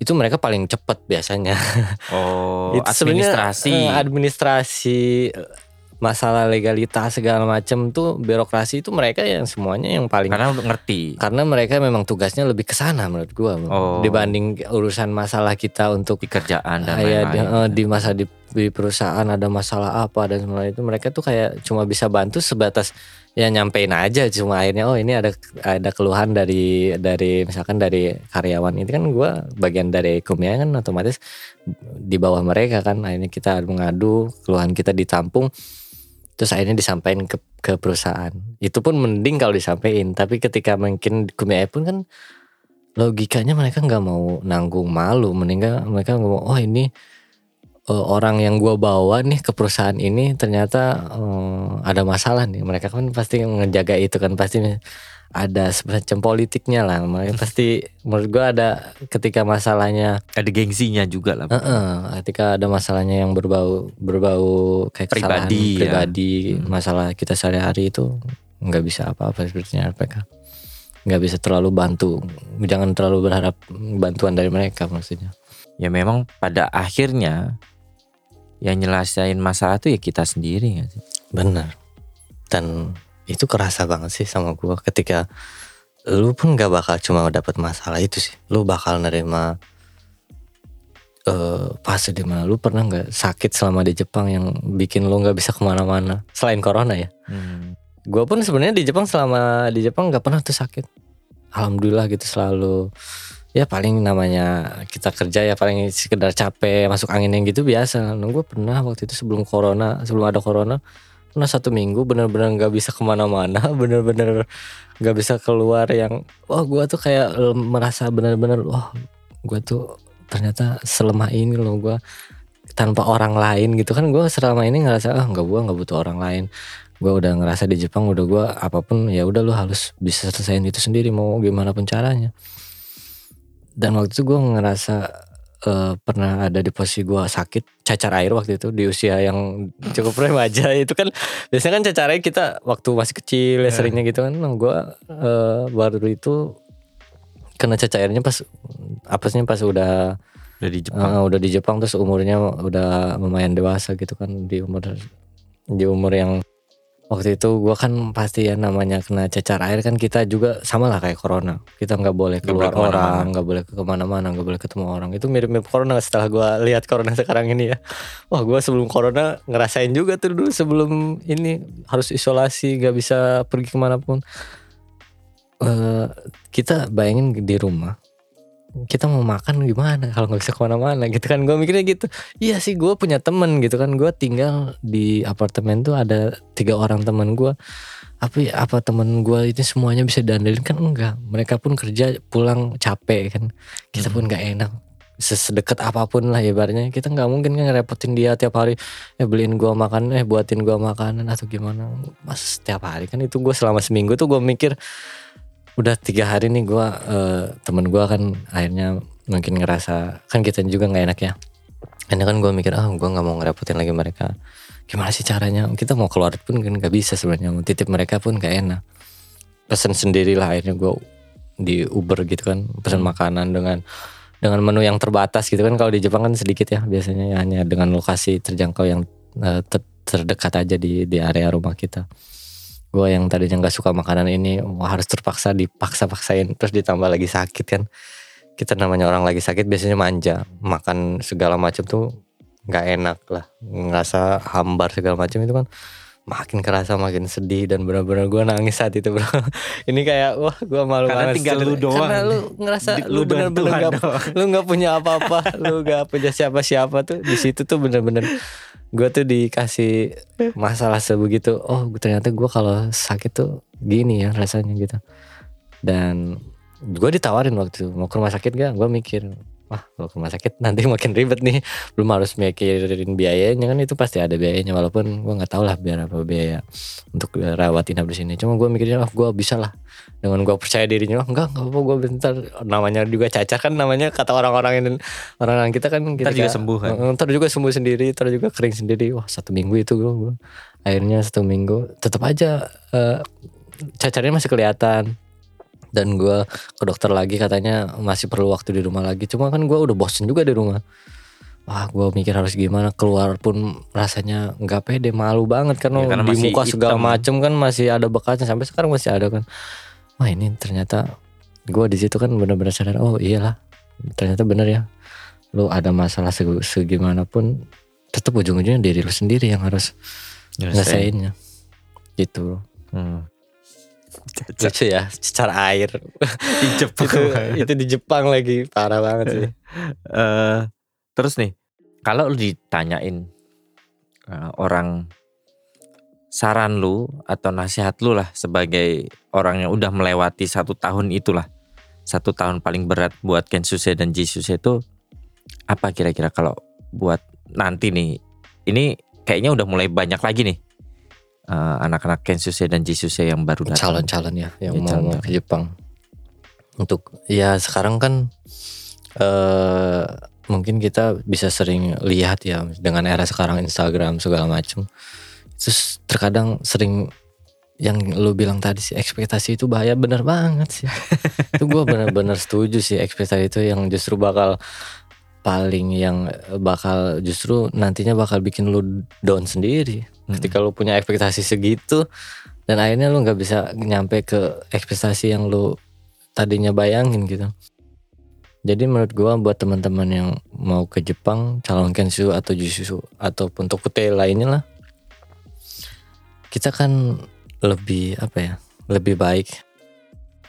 itu mereka paling cepat biasanya. Oh, Itu sebenarnya, administrasi. Masalah legalitas segala macam tuh birokrasi itu mereka yang semuanya yang paling Karena ngerti. Karena mereka memang tugasnya lebih ke sana menurut gua. Oh. dibanding urusan masalah kita untuk di kerjaan dan kayak di, eh, di masa di, di perusahaan ada masalah apa dan semua itu mereka tuh kayak cuma bisa bantu sebatas ya nyampein aja. Cuma akhirnya oh ini ada ada keluhan dari dari misalkan dari karyawan ini kan gua bagian dari kumia kan otomatis di bawah mereka kan. Akhirnya kita mengadu keluhan kita ditampung terus akhirnya disampaikan ke ke perusahaan. Itu pun mending kalau disampaikan. Tapi ketika mungkin kumia pun kan logikanya mereka nggak mau nanggung malu. Mending mereka ngomong oh ini eh, orang yang gua bawa nih ke perusahaan ini ternyata eh, ada masalah nih. Mereka kan pasti ngejaga itu kan pasti ada semacam politiknya lah mereka pasti menurut gua ada ketika masalahnya ada gengsinya juga lah. eh, eh, ketika ada masalahnya yang berbau berbau kayak kesalahan Pribadi, ya. pribadi Hmm. masalah kita sehari-hari itu nggak bisa apa-apa sepertinya RPK nggak bisa terlalu bantu jangan terlalu berharap bantuan dari mereka maksudnya Ya memang pada akhirnya yang nyelesain masalah tuh ya kita sendiri sih? Bener. Dan itu kerasa banget sih sama gua ketika lu pun gak bakal cuma dapat masalah itu sih. Lu bakal nerima eh fase di mana lu pernah nggak sakit selama di Jepang yang bikin lu nggak bisa ke mana-mana selain corona ya. Hmm. Gua pun sebenarnya di Jepang selama di Jepang nggak pernah tuh sakit. Alhamdulillah gitu selalu. Ya paling namanya kita kerja ya paling sekedar capek masuk angin yang gitu biasa. Nah, gue pernah waktu itu sebelum corona sebelum ada corona pernah satu minggu bener-bener nggak bisa ke mana-mana bener-bener nggak bisa keluar yang wah gue tuh kayak eh, merasa bener-bener wah gue tuh ternyata selemah ini loh gue tanpa orang lain gitu kan. Gue selama ini ngerasa ah nggak gue nggak butuh orang lain. Gue udah ngerasa di Jepang udah gue apa pun ya udah lu harus bisa selesaiin itu sendiri mau gimana pun caranya. Dan waktu itu gue ngerasa eh, pernah ada di posisi gue sakit cacar air waktu itu di usia yang cukup remaja itu kan biasanya kan cacar air kita waktu masih kecil ya Ya. seringnya gitu kan nah, gue eh, baru itu kena cacar airnya pas apesnya pas udah Udah di Jepang. Eh, udah di Jepang terus umurnya udah lumayan dewasa gitu kan di umur di umur yang waktu itu gua kan pasti ya namanya kena cacar air kan kita juga sama lah kayak corona. Kita nggak boleh keluar boleh ke mana-mana. orang nggak boleh ke ke mana-mana nggak boleh ketemu orang. Itu mirip-mirip corona setelah gua lihat corona sekarang ini ya. Wah gua sebelum corona ngerasain juga tuh dulu sebelum ini harus isolasi nggak bisa pergi ke mana pun. Eh, kita bayangin di rumah kita mau makan gimana? Kalau nggak bisa ke mana-mana gitu kan. Gue mikirnya gitu. Iya sih gue punya temen gitu kan. Gue tinggal di apartemen tuh ada tiga orang teman gue tapi apa temen gue itu semuanya bisa diandelin kan enggak. Mereka pun kerja pulang capek kan. Kita pun nggak enak. Sedekat apa pun lah ibaratnya. Kita nggak mungkin kan ngerepotin dia tiap hari. Eh beliin gua makan eh buatin gua makanan atau gimana. Mas setiap hari kan itu gue selama seminggu tuh gue mikir udah tiga hari nih gua eh, temen gua kan akhirnya mungkin ngerasa kan kita juga nggak enak ya. Ini kan gue mikir ah gue nggak mau ngerepotin lagi mereka. Gimana sih caranya? Kita mau keluar pun kan nggak bisa sebenarnya. Mau titip mereka pun gak enak. Pesen sendirilah akhirnya gue di Uber gitu kan pesan makanan dengan dengan menu yang terbatas gitu kan. Kalau di Jepang kan sedikit ya biasanya ya, hanya dengan lokasi terjangkau yang uh, ter terdekat aja di di area rumah kita gue yang tadinya nggak suka makanan ini wah, harus terpaksa dipaksa-paksain terus ditambah lagi sakit kan. Kita namanya orang lagi sakit biasanya manja makan segala macam tuh nggak enak lah ngerasa hambar segala macam itu kan makin kerasa makin sedih dan benar-benar gue nangis saat itu bro. Ini kayak wah gue malu Karena banget. tinggal lu doang. karena lu ngerasa Di- lu benar-benar doang. lu nggak punya apa-apa lu nggak punya siapa-siapa tuh di situ tuh bener-bener gue tuh dikasih masalah sebegitu. Oh ternyata gue kalau sakit tuh gini ya rasanya gitu. Dan gue ditawarin waktu itu, mau ke rumah sakit gak gue mikir wah kalau ke rumah sakit nanti makin ribet nih. Belum harus mikirin biayanya kan itu pasti ada biayanya. Walaupun gue nggak tahu lah biar apa biaya untuk rawat inap di sini cuma gue mikirnya oh gue bisa lah. Dengan gue percaya dirinya oh, enggak enggak apa gue bentar. Namanya juga cacar kan namanya kata orang-orang ini orang-orang kita kan kita Ntar juga sembuh kan? Ntar juga sembuh sendiri ntar juga kering sendiri. Wah satu minggu itu gue, gue. akhirnya satu minggu tetap aja eh, cacarnya masih kelihatan dan gue ke dokter lagi katanya masih perlu waktu di rumah lagi. Cuma kan gue udah bosen juga di rumah. Wah gue mikir harus gimana. Keluar pun rasanya nggak pede malu banget. Karena, Ya, karena di muka segala hitam. macem kan masih ada bekasnya. Sampai sekarang masih ada kan. Wah ini ternyata gue di situ kan benar-benar sadar oh iyalah. Ternyata bener ya. Lu ada masalah seg- segimanapun tetap ujung-ujungnya diri lu sendiri yang harus nyelesainnya. Gitu. Hmm. Lucu ya secara air. Di Jepang. itu itu di Jepang lagi parah banget sih. Eh, terus nih, kalau lu ditanyain eh, orang saran lu atau nasihat lu lah sebagai orang yang udah melewati satu tahun itulah satu tahun paling berat buat Kensuse dan Jisuse itu apa kira-kira kalau buat nanti nih? Ini kayaknya udah mulai banyak lagi nih eh, anak-anak Kensuse dan Jisuse yang baru datang calon-calon ya yang Ya, mau, calon. mau ke Jepang untuk ya sekarang kan eh mungkin kita bisa sering lihat ya dengan era sekarang Instagram segala macam terus terkadang sering yang lu bilang tadi sih ekspektasi itu bahaya bener banget sih itu gue bener-bener setuju sih ekspektasi itu yang justru bakal paling yang bakal justru nantinya bakal bikin lu down sendiri. Ketika lu punya ekspektasi segitu dan akhirnya lu nggak bisa nyampe ke ekspektasi yang lu tadinya bayangin gitu jadi menurut gua buat teman-teman yang mau ke Jepang calon Kenshu atau Jujutsu ataupun Tokute lainnya lah kita kan lebih apa ya lebih baik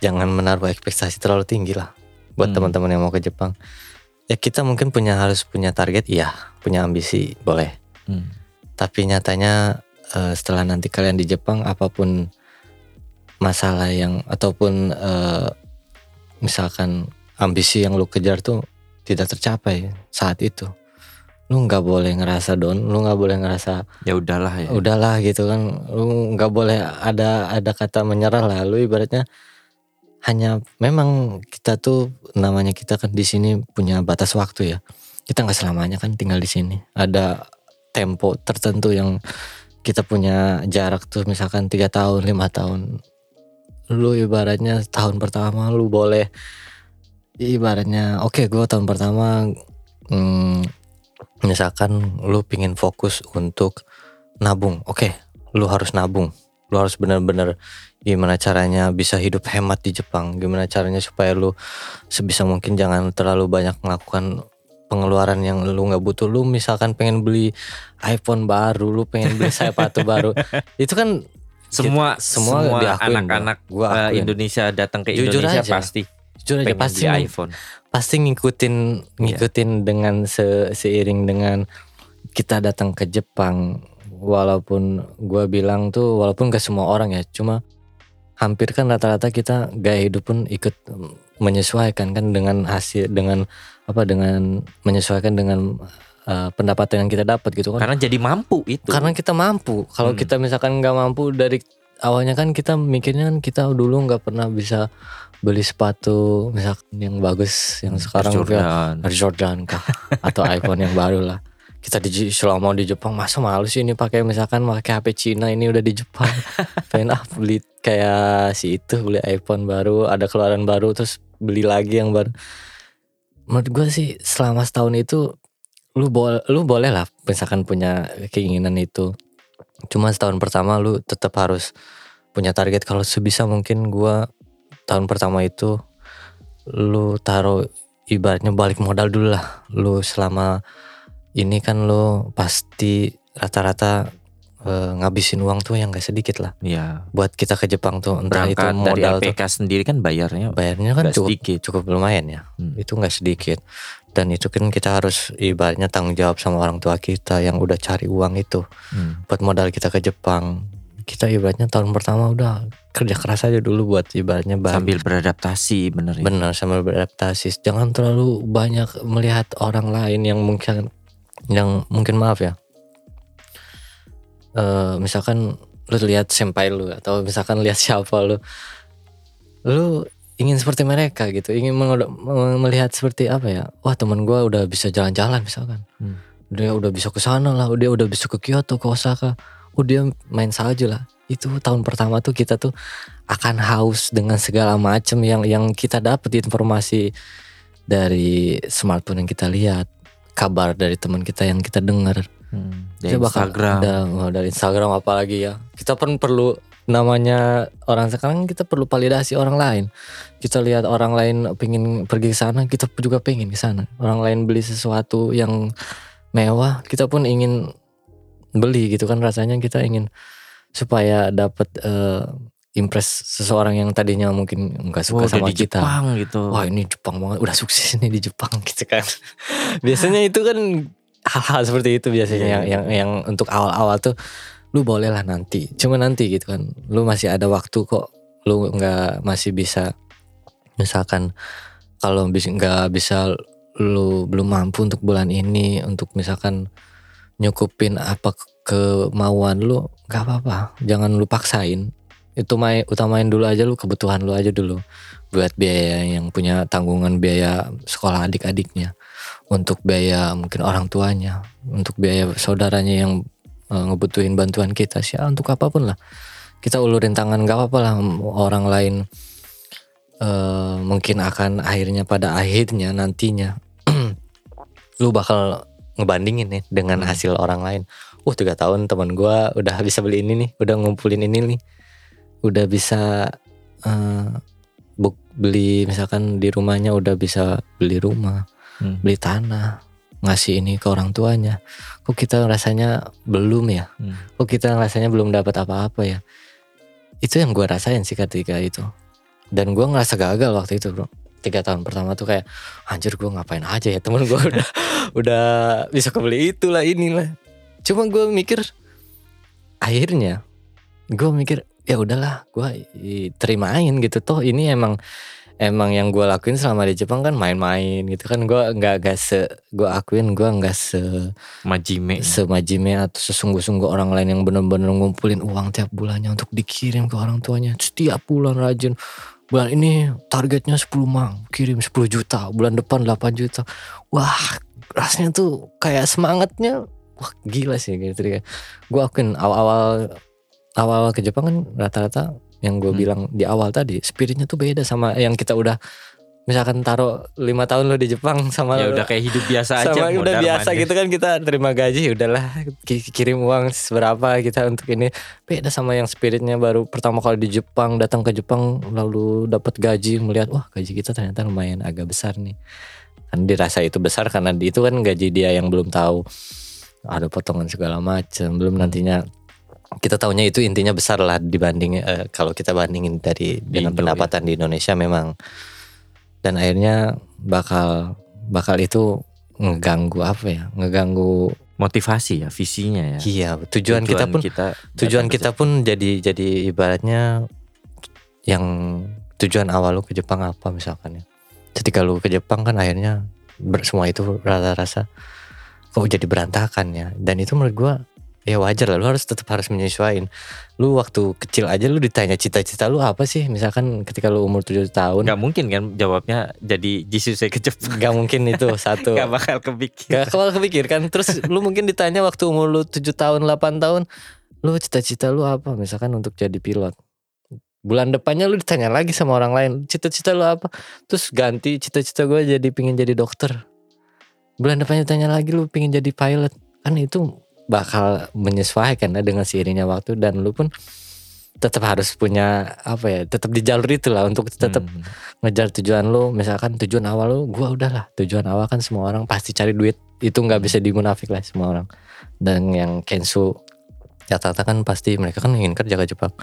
jangan menaruh ekspektasi terlalu tinggi lah buat Hmm. teman-teman yang mau ke Jepang ya kita mungkin punya harus punya target iya punya ambisi boleh Hmm. Tapi nyatanya eh, setelah nanti kalian di Jepang apa pun masalah yang ataupun eh, misalkan ambisi yang lu kejar tuh tidak tercapai saat itu. Lu nggak boleh ngerasa down lu nggak boleh ngerasa ya udahlah ya. udahlah gitu kan. Lu nggak boleh ada ada kata menyerah lah. Lu ibaratnya hanya memang kita tuh namanya kita kan di sini punya batas waktu ya. Kita nggak selamanya kan tinggal di sini. Ada tempo tertentu yang kita punya jarak tuh misalkan tiga tahun lima tahun. Lu ibaratnya tahun pertama lu boleh ibaratnya oke gua tahun pertama hmm, misalkan lu pingin fokus untuk nabung oke lu harus nabung. Lu harus benar-benar gimana caranya bisa hidup hemat di Jepang gimana caranya supaya lu sebisa mungkin jangan terlalu banyak melakukan pengeluaran yang lu nggak butuh lu misalkan pengen beli iPhone baru lu pengen beli sepatu baru itu kan semua semua semua diakuin, anak-anak. Gua akuin. Indonesia datang ke Jujur Indonesia aja. pasti jujur aja pasti beli iPhone. pasti ngikutin ngikutin dengan se- seiring dengan kita datang ke Jepang walaupun gua bilang tuh walaupun gak semua orang ya cuma hampir kan rata-rata kita gaya hidup pun ikut menyesuaikan kan dengan hasil dengan apa dengan menyesuaikan dengan uh, pendapatan yang kita dapat gitu kan Karena jadi mampu itu. karena kita mampu kalau Hmm. kita misalkan nggak mampu dari awalnya kan kita mikirnya kan kita dulu nggak pernah bisa beli sepatu misalkan yang bagus yang sekarang Jordan. Air Jordan kah atau iPhone yang baru lah kita di selama di Jepang masa malu sih ini pakai misalkan pakai HP Cina ini udah di Jepang pengen ah beli kayak si itu beli iPhone baru ada keluaran baru terus beli lagi yang baru. Menurut gue sih selama setahun itu lu boleh lu boleh lah misalkan punya keinginan itu. Cuma setahun pertama lu tetap harus punya target. Kalau sebisa mungkin gue tahun pertama itu lu taruh ibaratnya balik modal dulu lah. Lu selama ini kan lo pasti rata-rata e, ngabisin uang tuh yang gak sedikit lah. Iya. Buat kita ke Jepang tuh entah Berangkat itu modal dari tuh. APK sendiri kan bayarnya Bayarnya kan cukup sedikit. cukup lumayan ya. Hmm. Itu nggak sedikit. Dan itu kan kita harus ibaratnya tanggung jawab sama orang tua kita yang udah cari uang itu Hmm. buat modal kita ke Jepang. Kita ibaratnya tahun pertama udah kerja keras aja dulu buat ibaratnya bahan Sambil beradaptasi bener ya. Benar sambil beradaptasi. Jangan terlalu banyak melihat orang lain yang mungkin yang mungkin maaf ya. Eh misalkan lu lihat senpai lu atau misalkan lihat siapa lu. Lu ingin seperti mereka gitu, ingin melihat seperti apa ya? Wah, teman gua udah bisa jalan-jalan misalkan. Hmm. Dia udah bisa ke sana lah, dia udah bisa ke Kyoto, ke Osaka. Oh, dia main salju lah. Itu tahun pertama tuh kita tuh akan haus dengan segala macam yang yang kita dapat informasi dari smartphone yang kita lihat, kabar dari teman kita yang kita dengar. Hmm. Dari bakal Instagram. ada- oh, dari Instagram apalagi ya. Kita pun perlu namanya orang sekarang kita perlu validasi orang lain. Kita lihat orang lain pengen pergi ke sana, kita juga pengen ke sana. Orang lain beli sesuatu yang mewah, kita pun ingin beli gitu kan rasanya kita ingin supaya dapat eh, impress seseorang yang tadinya mungkin nggak suka udah sama di kita. Jepang gitu. Wah ini Jepang banget, udah sukses nih di Jepang gitu kan. biasanya itu kan hal-hal seperti itu biasanya Iya. yang yang yang untuk awal-awal tuh lu boleh lah nanti, cuma nanti gitu kan. Lu masih ada waktu kok, lu nggak masih bisa misalkan kalau bis nggak bisa lu belum mampu untuk bulan ini untuk misalkan nyukupin apa kemauan lu nggak apa-apa jangan lu paksain itu main utamain dulu aja lu kebutuhan lu aja dulu buat biaya yang punya tanggungan biaya sekolah adik-adiknya untuk biaya mungkin orang tuanya untuk biaya saudaranya yang eh, ngebutuhin bantuan kita sih ya, untuk apa pun lah kita ulurin tangan gak apa-apa lah orang lain eh, mungkin akan akhirnya pada akhirnya nantinya lu bakal ngebandingin nih dengan Hmm. hasil orang lain. Uh tiga tahun teman gua udah bisa beli ini nih, udah ngumpulin ini nih, udah bisa buk beli misalkan di rumahnya udah bisa beli rumah, Hmm. beli tanah, ngasih ini ke orang tuanya. Kok kita rasanya belum ya? Hmm. Kok kita rasanya belum dapat apa-apa ya? Itu yang gua rasain sih ketika itu. Dan gua ngerasa gagal waktu itu bro. Tiga tahun pertama tuh kayak anjir gua ngapain aja ya temen gua udah udah bisa kebeli itulah inilah. Cuma gua mikir akhirnya gua mikir ya udahlah gua i- terimain gitu toh ini emang emang yang gua lakuin selama di Jepang kan main-main gitu kan. Gua nggak nggak se gua akuin gua nggak se Majime. semajime atau sesungguh-sungguh orang lain yang benar-benar ngumpulin uang tiap bulannya untuk dikirim ke orang tuanya. Setiap bulan rajin bulan ini targetnya 10 mang kirim 10 juta. Bulan depan 8 juta. Wah rasanya tuh kayak semangatnya wah gila sih gitu gue akuin awal-awal awal ke Jepang kan rata-rata yang gue Hmm. bilang di awal tadi spiritnya tuh beda sama yang kita udah misalkan taruh lima tahun lo di Jepang sama Ya lo- udah kayak hidup biasa aja. sama udah biasa gitu kan kita terima gaji udahlah ki- kirim uang seberapa kita untuk ini beda sama yang spiritnya baru pertama kali di Jepang datang ke Jepang lalu dapat gaji melihat wah gaji kita ternyata lumayan agak besar nih kan dirasa itu besar karena itu kan gaji dia yang belum tahu ada potongan segala macam belum nantinya kita tahunya itu intinya besar lah dibanding eh, kalau kita bandingin dari dengan Indo, ya. pendapatan di Indonesia memang. Dan akhirnya bakal bakal itu ngeganggu apa ya? Ngeganggu motivasi ya, visinya ya. iya tujuan, kita pun kita tujuan kita pun jadi jadi ibaratnya yang tujuan awal lu ke Jepang apa misalkan ya? Ketika lu ke Jepang kan akhirnya semua itu rasa-rasa kok jadi berantakan ya? Dan itu menurut gua ya wajar lah lu harus tetap harus menyesuaikan lu waktu kecil aja lu ditanya cita-cita lu apa sih? Misalkan ketika lu umur 7 tahun. Nggak mungkin kan jawabnya jadi Jesus saya ke Jepang nggak mungkin itu satu. Nggak bakal kepikir Gak bakal kepikir kan? Terus lu mungkin ditanya waktu umur lu 7 tahun 8 tahun lu cita-cita lu apa? Misalkan untuk jadi pilot. Bulan depannya lu ditanya lagi sama orang lain cita-cita lu apa? Terus ganti cita-cita gue jadi pingin jadi dokter. Bulan depannya tanya lagi lu pingin jadi pilot? Kan itu bakal menyesuaikan ya dengan seiringnya waktu dan lu pun tetap harus punya apa ya tetap di jalur itu lah untuk tetap Hmm. ngejar tujuan lu. Misalkan tujuan awal lu gua udahlah. Tujuan awal kan semua orang pasti cari duit. Itu nggak bisa dimunafik lah semua orang. Dan yang Kensu rata-rata kan pasti mereka kan ingin kerja ke Jepang.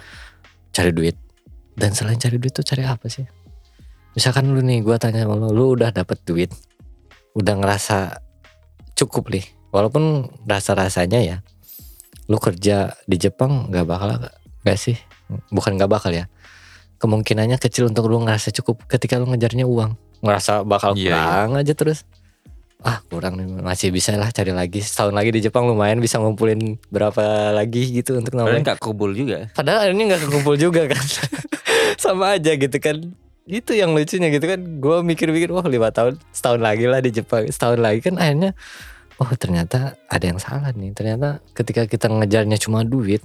Cari duit. Dan selain cari duit tuh cari apa sih? Misalkan lu nih gua tanya sama lu lu udah dapet duit udah ngerasa cukup nih walaupun rasa-rasanya ya lu kerja di Jepang nggak bakal nggak sih? Bukan nggak bakal ya. Kemungkinannya kecil untuk lu ngerasa cukup ketika lu ngejarnya uang. Ngerasa bakal Iya, kurang aja terus. Ah kurang nih masih bisa lah cari lagi. Setahun lagi di Jepang lumayan bisa ngumpulin berapa lagi gitu untuk Padahal namanya. nggak kubul juga padahal akhirnya nggak kekumpul juga kan. Sama aja gitu kan. Itu yang lucunya gitu kan. Gue mikir-mikir wah lima tahun setahun lagi lah di Jepang. Setahun lagi kan akhirnya oh ternyata ada yang salah nih. Ternyata ketika kita ngejarnya cuma duit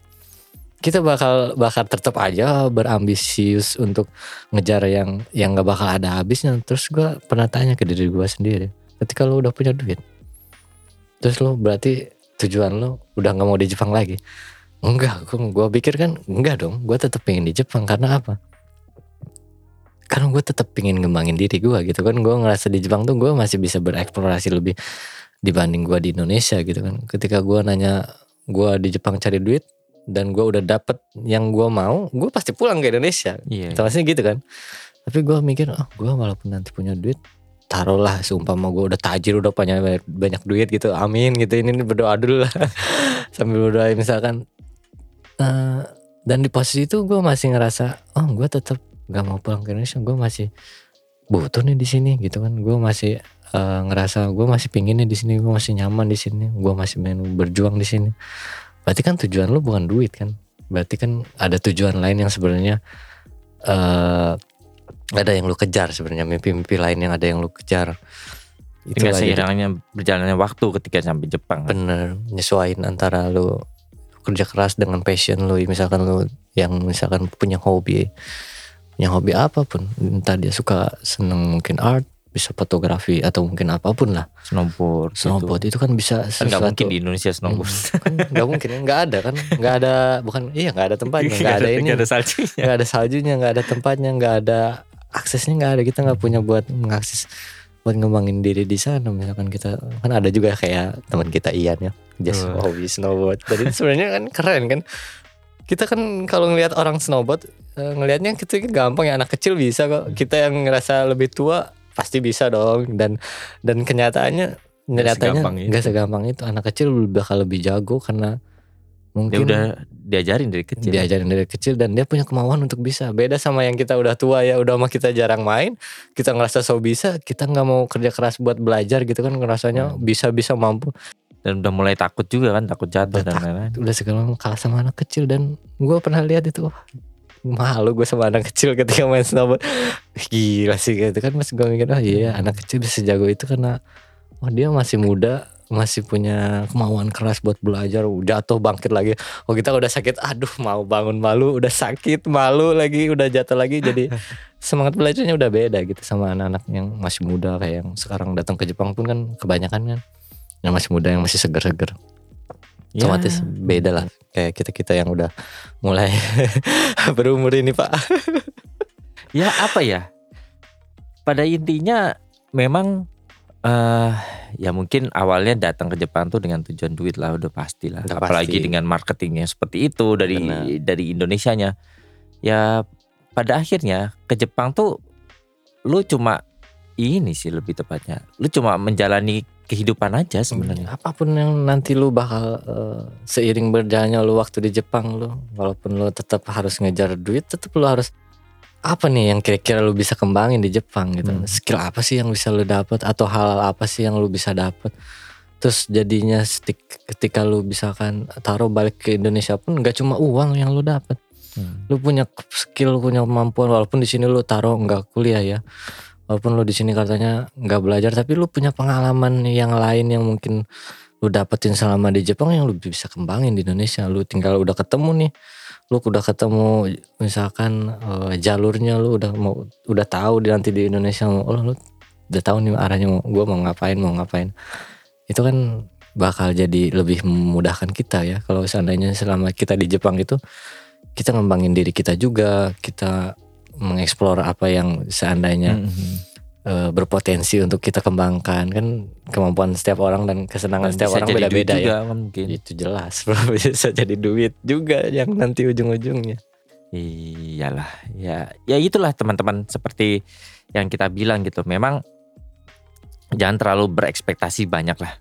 kita bakal bakal tetap aja berambisius untuk ngejar yang yang nggak bakal ada habisnya. Terus gue pernah tanya ke diri gue sendiri ketika lo udah punya duit terus lo berarti tujuan lo udah nggak mau di Jepang lagi? Enggak gue pikir kan enggak dong gue tetap pengen di Jepang. Karena apa? Karena gue tetap pengen ngembangin diri gue gitu kan. Gue ngerasa di Jepang tuh gue masih bisa bereksplorasi lebih dibanding gue di Indonesia gitu kan. Ketika gue nanya gue di Jepang cari duit dan gue udah dapet yang gue mau gue pasti pulang ke Indonesia. Iya Maksudnya gitu kan. Tapi gue mikir oh gue walaupun nanti punya duit taruhlah seumpama gue udah tajir udah banyak banyak, banyak duit gitu amin gitu ini, ini berdoa dulu lah. Sambil berdoa misalkan. Eh, dan di posisi itu gue masih ngerasa oh gue tetap gak mau pulang ke Indonesia gue masih butuh nih di sini gitu kan. Gue masih eh, ngerasa gue masih pingin nih di sini gue masih nyaman di sini gue masih main berjuang di sini. Berarti kan tujuan lu bukan duit kan? Berarti kan ada tujuan lain yang sebenarnya eh ada yang lu kejar sebenarnya mimpi-mimpi lain yang ada yang lu kejar. Tinggal Itulah jadi seiringnya berjalannya waktu ketika sampai Jepang bener nyesuaiin antara lu kerja keras dengan passion lu misalkan lu yang misalkan punya hobi punya hobi apa pun entah dia suka seneng mungkin art bisa fotografi atau mungkin apa pun lah. Snowboard gitu. snowboard itu kan bisa kan nggak sesuatu. mungkin di Indonesia snowboard. Kan nggak mungkin nggak ada kan. Nggak ada bukan iya nggak ada tempatnya nggak ada ini. nggak ada saljunya. Nggak ada saljunya nggak ada tempatnya nggak ada aksesnya nggak ada. Kita nggak punya buat mengakses buat ngembangin diri di sana. Misalkan kita kan ada juga kayak teman kita Ian ya just Wah. hobi snowboard. Jadi sebenarnya kan keren kan. Kita kan kalau ngelihat orang snowboard eh, ngelihatnya kita gampang ya anak kecil bisa kok. Kita yang ngerasa lebih tua pasti bisa dong. Dan dan kenyataannya segampang itu. nggak segampang itu. Anak kecil bakal lebih jago karena dia mungkin udah diajarin dari kecil. diajarin dari kecil dan dia punya kemauan untuk bisa. Beda sama yang kita udah tua ya udah mah kita jarang main kita ngerasa so bisa kita nggak mau kerja keras buat belajar gitu kan ngerasanya Hmm. bisa bisa mampu. Dan udah mulai takut juga kan takut jatuh Udah dan lain-lain. udah segala kalah sama anak kecil dan gue pernah lihat itu malu gue sama anak kecil ketika main snowboard. Gila sih gitu kan. Mas gue mikir oh iya anak kecil bisa jago itu karena wah dia masih muda masih punya kemauan keras buat belajar jatuh bangkit lagi. Oh kita udah sakit aduh mau bangun malu udah sakit malu lagi udah jatuh lagi. Jadi semangat belajarnya udah beda gitu sama anak-anak yang masih muda kayak yang sekarang datang ke Jepang pun kan kebanyakan kan yang masih muda yang masih seger-seger Ya, otomatis beda lah. Kayak kita kita yang udah mulai berumur ini pak. Ya apa ya? Pada intinya memang eh ya mungkin awalnya datang ke Jepang tuh dengan tujuan duit lah udah pasti lah. Udah apalagi pasti. dengan marketingnya seperti itu dari Benar. dari Indonesianya. Ya pada akhirnya ke Jepang tuh lu cuma ini sih lebih tepatnya lu cuma menjalani kehidupan aja sebenarnya. apa pun yang nanti lu bakal eh, seiring berjalannya lu waktu di Jepang lu walaupun lu tetap harus ngejar duit tetap lu harus apa nih yang kira-kira lu bisa kembangin di Jepang gitu? Hmm. skill apa sih yang bisa lu dapat atau hal apa sih yang lu bisa dapat terus jadinya stik- ketika lu misalkan taruh balik ke Indonesia pun nggak cuma uang yang lu dapat Hmm. lu punya skill punya kemampuan walaupun di sini lu taruh nggak kuliah ya walaupun lu di sini katanya nggak belajar tapi lu punya pengalaman yang lain yang mungkin lu dapetin selama di Jepang yang lu bisa kembangin di Indonesia. Lu tinggal udah ketemu nih lu udah ketemu misalkan eh, jalurnya lu udah mau udah tahu di nanti di Indonesia mau oh, lu udah tahu nih arahnya mau gua mau ngapain mau ngapain. Itu kan bakal jadi lebih memudahkan kita ya. Kalau seandainya selama kita di Jepang itu kita ngembangin diri kita juga kita mengeksplor apa yang seandainya Mhm. eh, berpotensi untuk kita kembangkan kan kemampuan setiap orang dan kesenangan Dan setiap orang beda-beda ya mungkin. itu jelas bro bisa jadi duit juga yang nanti ujung-ujungnya Iyalah, ya, ya itulah teman-teman seperti yang kita bilang gitu. Memang jangan terlalu berekspektasi banyak lah.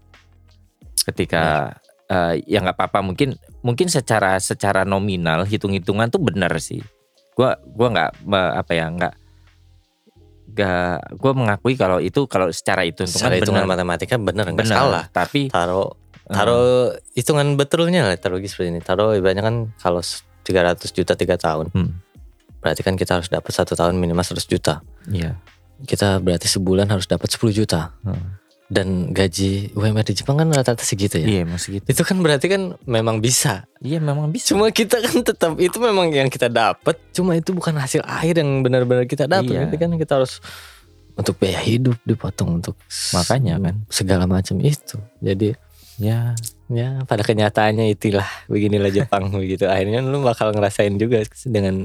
Ketika eh, ya nggak apa-apa, mungkin mungkin secara secara nominal hitung-hitungan tuh benar sih. Gua gua nggak apa ya nggak nggak gua mengakui kalau itu kalau secara hitung secara hitungan matematika bener nggak salah. Tapi taruh eh, taruh hitungan betulnya lah taruh seperti ini. Taruh ibaratnya kan kalau 300 juta tiga tahun. Hmm, berarti kan kita harus dapat satu tahun minimal 100 juta. Iya. kita berarti sebulan harus dapat 10 juta. Hmm. Dan gaji UMR di Jepang kan rata-rata segitu ya? Iya, masih gitu. itu kan berarti kan memang bisa. Iya, memang bisa. cuma kita kan tetap itu memang yang kita dapat. Cuma itu bukan hasil akhir yang benar-benar kita dapat. Iya. Berarti kan kita harus untuk biaya hidup dipotong untuk Makanya kan. segala macam itu. Jadi ya. ya pada kenyataannya itulah. Beginilah Jepang begitu. Akhirnya lu bakal ngerasain juga dengan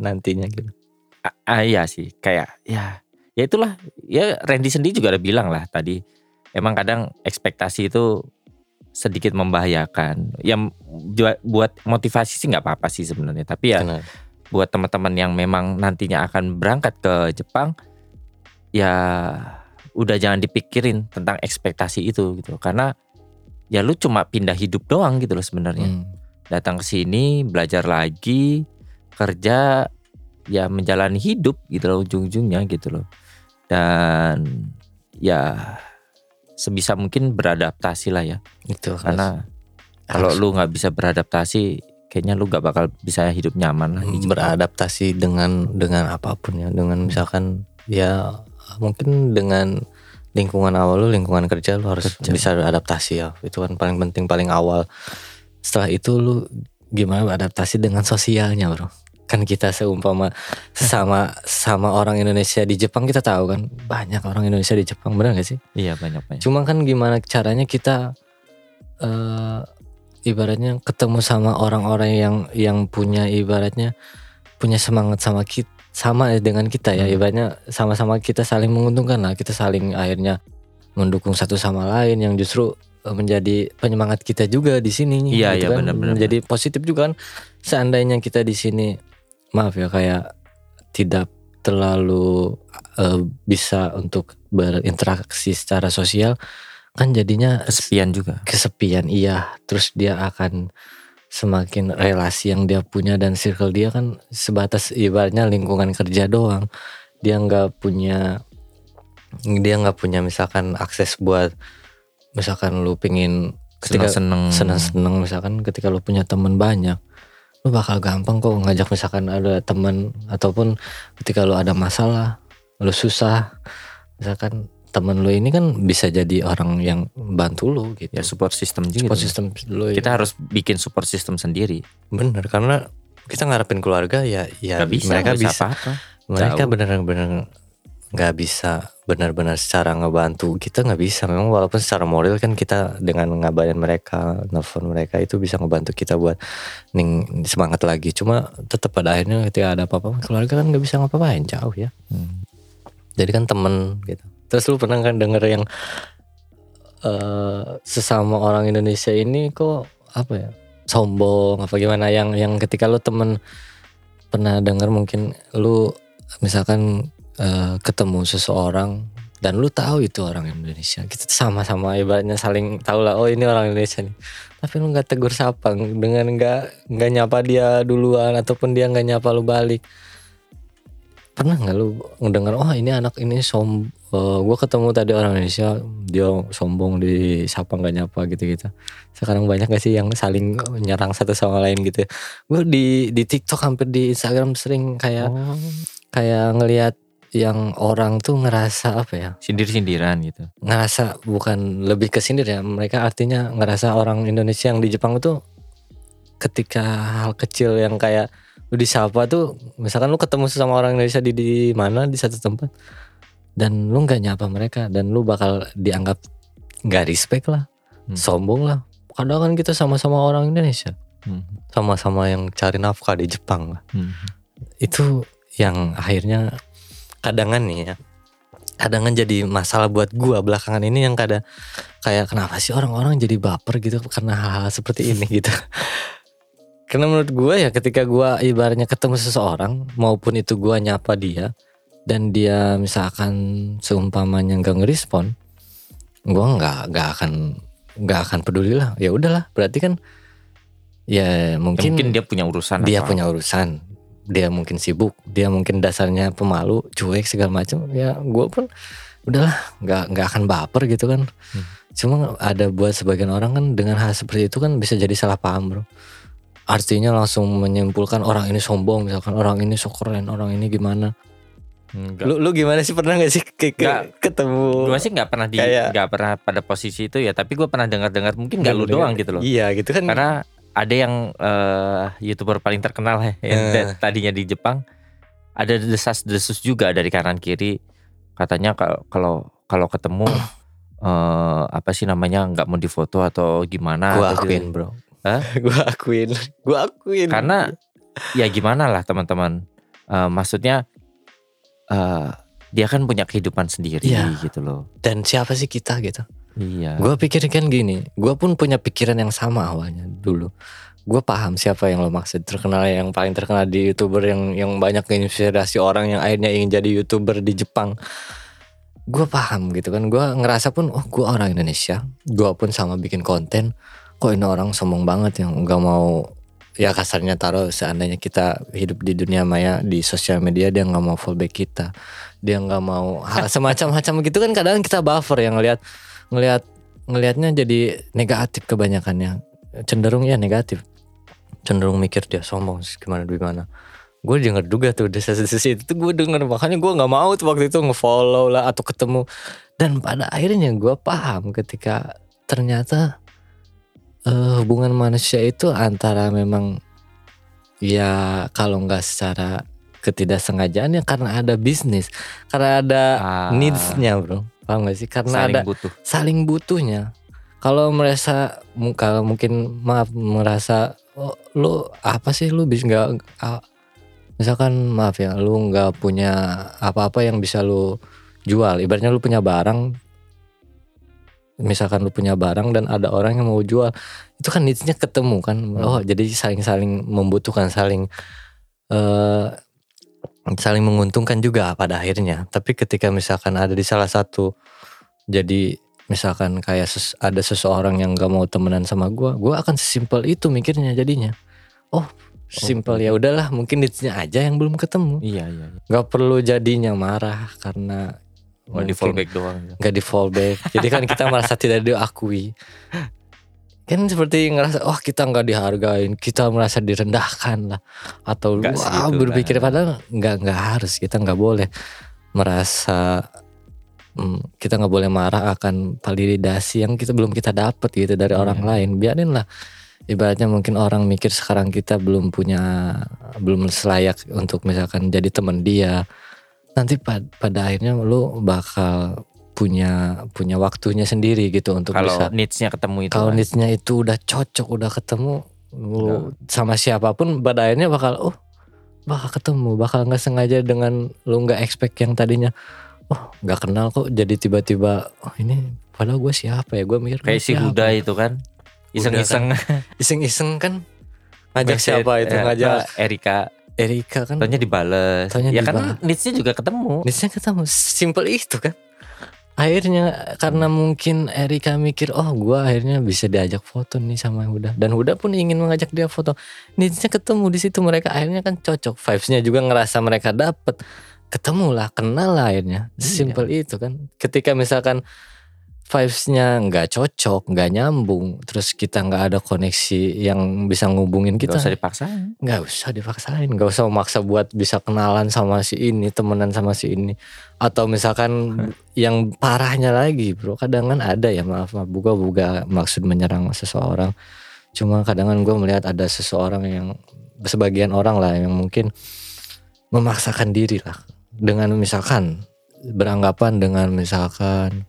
nantinya gitu. Ah, ah, iya sih. Kayak ya ya itulah. Ya Randy sendiri juga udah bilang lah tadi emang kadang ekspektasi itu sedikit membahayakan. Yang buat motivasi sih nggak apa-apa sih sebenarnya. Tapi ya Benar. buat teman-teman yang memang nantinya akan berangkat ke Jepang ya udah jangan dipikirin tentang ekspektasi itu gitu. Karena ya lu cuma pindah hidup doang gitu loh sebenarnya. Hmm. datang ke sini belajar lagi kerja ya menjalani hidup gitu loh ujung-ujungnya gitu loh. Dan ya sebisa mungkin beradaptasi lah ya. Itu karena kalau harus. lu nggak bisa beradaptasi kayaknya lu nggak bakal bisa hidup nyaman lah beradaptasi dengan dengan apa pun ya. Dengan misalkan ya mungkin dengan lingkungan awal lu lingkungan kerja lu harus Kerja. bisa beradaptasi ya. Itu kan paling penting paling awal. Setelah itu lu gimana beradaptasi dengan sosialnya bro kan kita seumpama sama sama orang Indonesia di Jepang kita tahu kan banyak orang Indonesia di Jepang benar gak sih iya banyak banyak Cuma kan gimana caranya kita eh ibaratnya ketemu sama orang-orang yang yang punya ibaratnya punya semangat sama kita sama dengan kita ya Hmm. ibaratnya sama-sama kita saling menguntungkan lah kita saling akhirnya mendukung satu sama lain yang justru eh, menjadi penyemangat kita juga di sini Iya, iya, kan. benar-benar. menjadi positif juga kan seandainya kita di sini maaf ya kayak tidak terlalu eh, bisa untuk berinteraksi secara sosial kan jadinya kesepian juga. kesepian iya. Terus dia akan semakin relasi yang dia punya dan circle dia kan sebatas ibaratnya lingkungan kerja doang. Dia nggak punya dia nggak punya misalkan akses buat misalkan lu pingin ketika seneng seneng senang-senang misalkan ketika lu punya teman banyak lu bakal gampang kok ngajak misalkan ada teman ataupun ketika lu ada masalah lu susah misalkan teman lu ini kan bisa jadi orang yang bantu lu gitu ya support system juga support gitu. system lu kita harus bikin support system sendiri bener karena kita ngarepin keluarga ya ya Gak bisa mereka nggak bisa apa-apa. mereka Jauh. bener-bener nggak bisa benar-benar secara ngebantu kita nggak bisa. Memang walaupun secara moral kan kita dengan ngabarin mereka nelfon mereka itu bisa ngebantu kita buat ning semangat lagi. Cuma tetap pada akhirnya ketika ada apa-apa keluarga kan nggak bisa ngapa-ngapain jauh ya. Hmm. jadi kan temen gitu. Terus lu pernah kan denger yang eh sesama orang Indonesia ini kok apa ya sombong apa gimana? Yang yang ketika lu temen pernah denger mungkin lu misalkan eh, ketemu seseorang dan lu tahu itu orang Indonesia. Kita sama-sama ibaratnya saling tahu lah oh ini orang Indonesia nih. Tapi lu nggak tegur sapa dengan nggak nggak nyapa dia duluan ataupun dia nggak nyapa lu balik. Pernah nggak lu ngedengar oh ini anak ini som uh, gue ketemu tadi orang Indonesia dia sombong di siapa nggak nyapa gitu-gitu. Sekarang banyak gak sih yang saling nyerang satu sama lain gitu? Gue di di TikTok hampir di Instagram sering kayak oh. kayak ngelihat yang orang tuh ngerasa apa ya sindir-sindiran gitu ngerasa bukan lebih ke sindir ya mereka artinya ngerasa orang Indonesia yang di Jepang itu ketika hal kecil yang kayak lu disapa tuh misalkan lu ketemu sama orang Indonesia di di mana di satu tempat dan lu nggak nyapa mereka dan lu bakal dianggap nggak respect lah hmm. sombong lah kadang kan kita sama-sama orang Indonesia hmm. sama-sama yang cari nafkah di Jepang lah hmm. itu yang akhirnya kadangan nih ya kadangan jadi masalah buat gua belakangan ini yang kada kayak kenapa sih orang-orang jadi baper gitu karena hal-hal seperti ini gitu karena menurut gue ya ketika gue ibaratnya ketemu seseorang maupun itu gue nyapa dia dan dia misalkan seumpamanya nggak ngerespon, gue nggak nggak akan nggak akan peduli lah. Ya udahlah, berarti kan ya mungkin, ya mungkin dia punya urusan. Dia apa? punya urusan. Dia mungkin sibuk. Dia mungkin dasarnya pemalu, cuek segala macam. Ya gue pun udahlah nggak nggak akan baper gitu kan. Hmm. Cuma ada buat sebagian orang kan dengan hal seperti itu kan bisa jadi salah paham bro artinya langsung menyimpulkan orang ini sombong misalkan orang ini so keren orang ini gimana Enggak. Lu, lu gimana sih pernah gak sih ke, ke, gak, ketemu? Gue sih nggak pernah di nggak pernah pada posisi itu ya, tapi gue pernah dengar-dengar mungkin nggak lu doang gitu loh. Iya gitu kan. Karena ada yang uh, youtuber paling terkenal ya, yang uh. tadinya di Jepang, ada desas-desus juga dari kanan kiri, katanya kalau kalau ketemu uh, apa sih namanya nggak mau difoto atau gimana? Gue akuin bro, gue akuin, gue akuin. Karena ya gimana lah teman-teman. Uh, maksudnya uh, dia kan punya kehidupan sendiri ya. gitu loh. Dan siapa sih kita gitu? Iya. Gue pikir kan gini, gue pun punya pikiran yang sama awalnya dulu. Gue paham siapa yang lo maksud terkenal yang paling terkenal di youtuber yang yang banyak inspirasi orang yang akhirnya ingin jadi youtuber di Jepang. Gue paham gitu kan, gue ngerasa pun oh gue orang Indonesia, gue pun sama bikin konten kok ini orang sombong banget yang nggak mau ya kasarnya taruh seandainya kita hidup di dunia maya di sosial media dia nggak mau fallback kita dia nggak mau hal semacam-macam gitu kan kadang kita buffer yang ngelihat ngelihat ngelihatnya jadi negatif kebanyakannya. Cenderung ya negatif. Cenderung mikir dia sombong gimana gimana gue denger juga tuh desas-desus itu tuh gue denger. Makanya gue nggak mau tuh waktu itu ngefollow lah atau ketemu. Dan pada akhirnya gue paham ketika ternyata uh, hubungan manusia itu antara memang ya kalau nggak secara ketidaksengajaan ya karena ada bisnis karena ada ah. needsnya bro paham gak sih? Karena saling ada butuh. saling butuhnya. Kalau merasa kalau mungkin maaf merasa oh, lu apa sih? Lu bisa nggak misalkan maaf ya lu nggak punya apa-apa yang bisa lu jual. Ibaratnya lu punya barang misalkan lu punya barang dan ada orang yang mau jual itu kan needsnya ketemu kan. Hmm. oh jadi saling-saling membutuhkan saling uh, saling menguntungkan juga pada akhirnya tapi ketika misalkan ada di salah satu jadi misalkan kayak ses, ada seseorang yang gak mau temenan sama gue gue akan sesimpel itu mikirnya jadinya oh simpel ya udahlah mungkin needsnya aja yang belum ketemu iya iya, iya. nggak perlu jadinya marah karena Nggak di fallback doang. Gak di fallback. Jadi kan kita merasa tidak diakui. Kan seperti ngerasa, oh kita nggak dihargain, kita merasa direndahkan lah, atau gak wah gitu, berpikir nah. padahal nggak nggak harus, kita nggak boleh merasa hmm, kita nggak boleh marah akan validasi yang kita belum kita dapat gitu dari hmm. orang iya. lain. Biarin lah ibaratnya mungkin orang mikir sekarang kita belum punya belum selayak untuk misalkan jadi teman dia nanti pad, pada akhirnya lu bakal punya punya waktunya sendiri gitu untuk kalau bisa. needsnya ketemu itu kalau kan. needsnya itu udah cocok udah ketemu lu sama siapa pun pada akhirnya bakal oh bakal ketemu. Bakal nggak sengaja dengan lu nggak expect yang tadinya oh nggak kenal kok jadi tiba-tiba oh ini padahal gue siapa ya? Gue mikir kayak si Huda itu kan? Iseng-iseng. kan. iseng-iseng kan? Ngajak siapa itu? ya, ngajak Erika. Erika kan? Tanya dibales. Tanya Ya kan needsnya juga ketemu. Needsnya ketemu. Simple itu kan Akhirnya karena mungkin Erika mikir oh gue akhirnya bisa diajak foto nih sama Huda. Dan Huda pun ingin mengajak dia foto. Needsnya ketemu di situ mereka akhirnya kan cocok. Vibesnya juga ngerasa mereka dapet. Ketemu lah kenal lah akhirnya. Iya. simple itu kan. Ketika misalkan vibesnya nggak cocok nggak nyambung terus kita nggak ada koneksi yang bisa ngubungin Gak kita usah dipaksain. nggak usah dipaksain. Nggak usah memaksa buat bisa kenalan sama si ini temenan sama si ini. Atau misalkan yang parahnya lagi bro. Kadang kan ada ya maaf maaf. Buka buka maksud menyerang seseorang. Cuma kadang kan gue melihat ada seseorang yang sebagian orang lah yang mungkin memaksakan diri lah. Dengan misalkan beranggapan dengan misalkan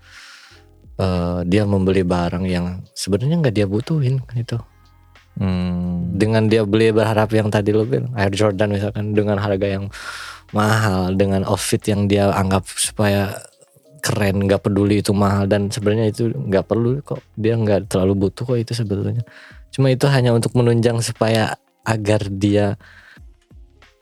eh, dia membeli barang yang sebenarnya nggak dia butuhin kan itu Hmm. dengan dia beli berharap yang tadi lo bilang Air Jordan misalkan dengan harga yang mahal dengan outfit yang dia anggap supaya keren nggak peduli itu mahal dan sebenarnya itu nggak perlu kok dia nggak terlalu butuh kok itu sebetulnya cuma itu hanya untuk menunjang supaya agar dia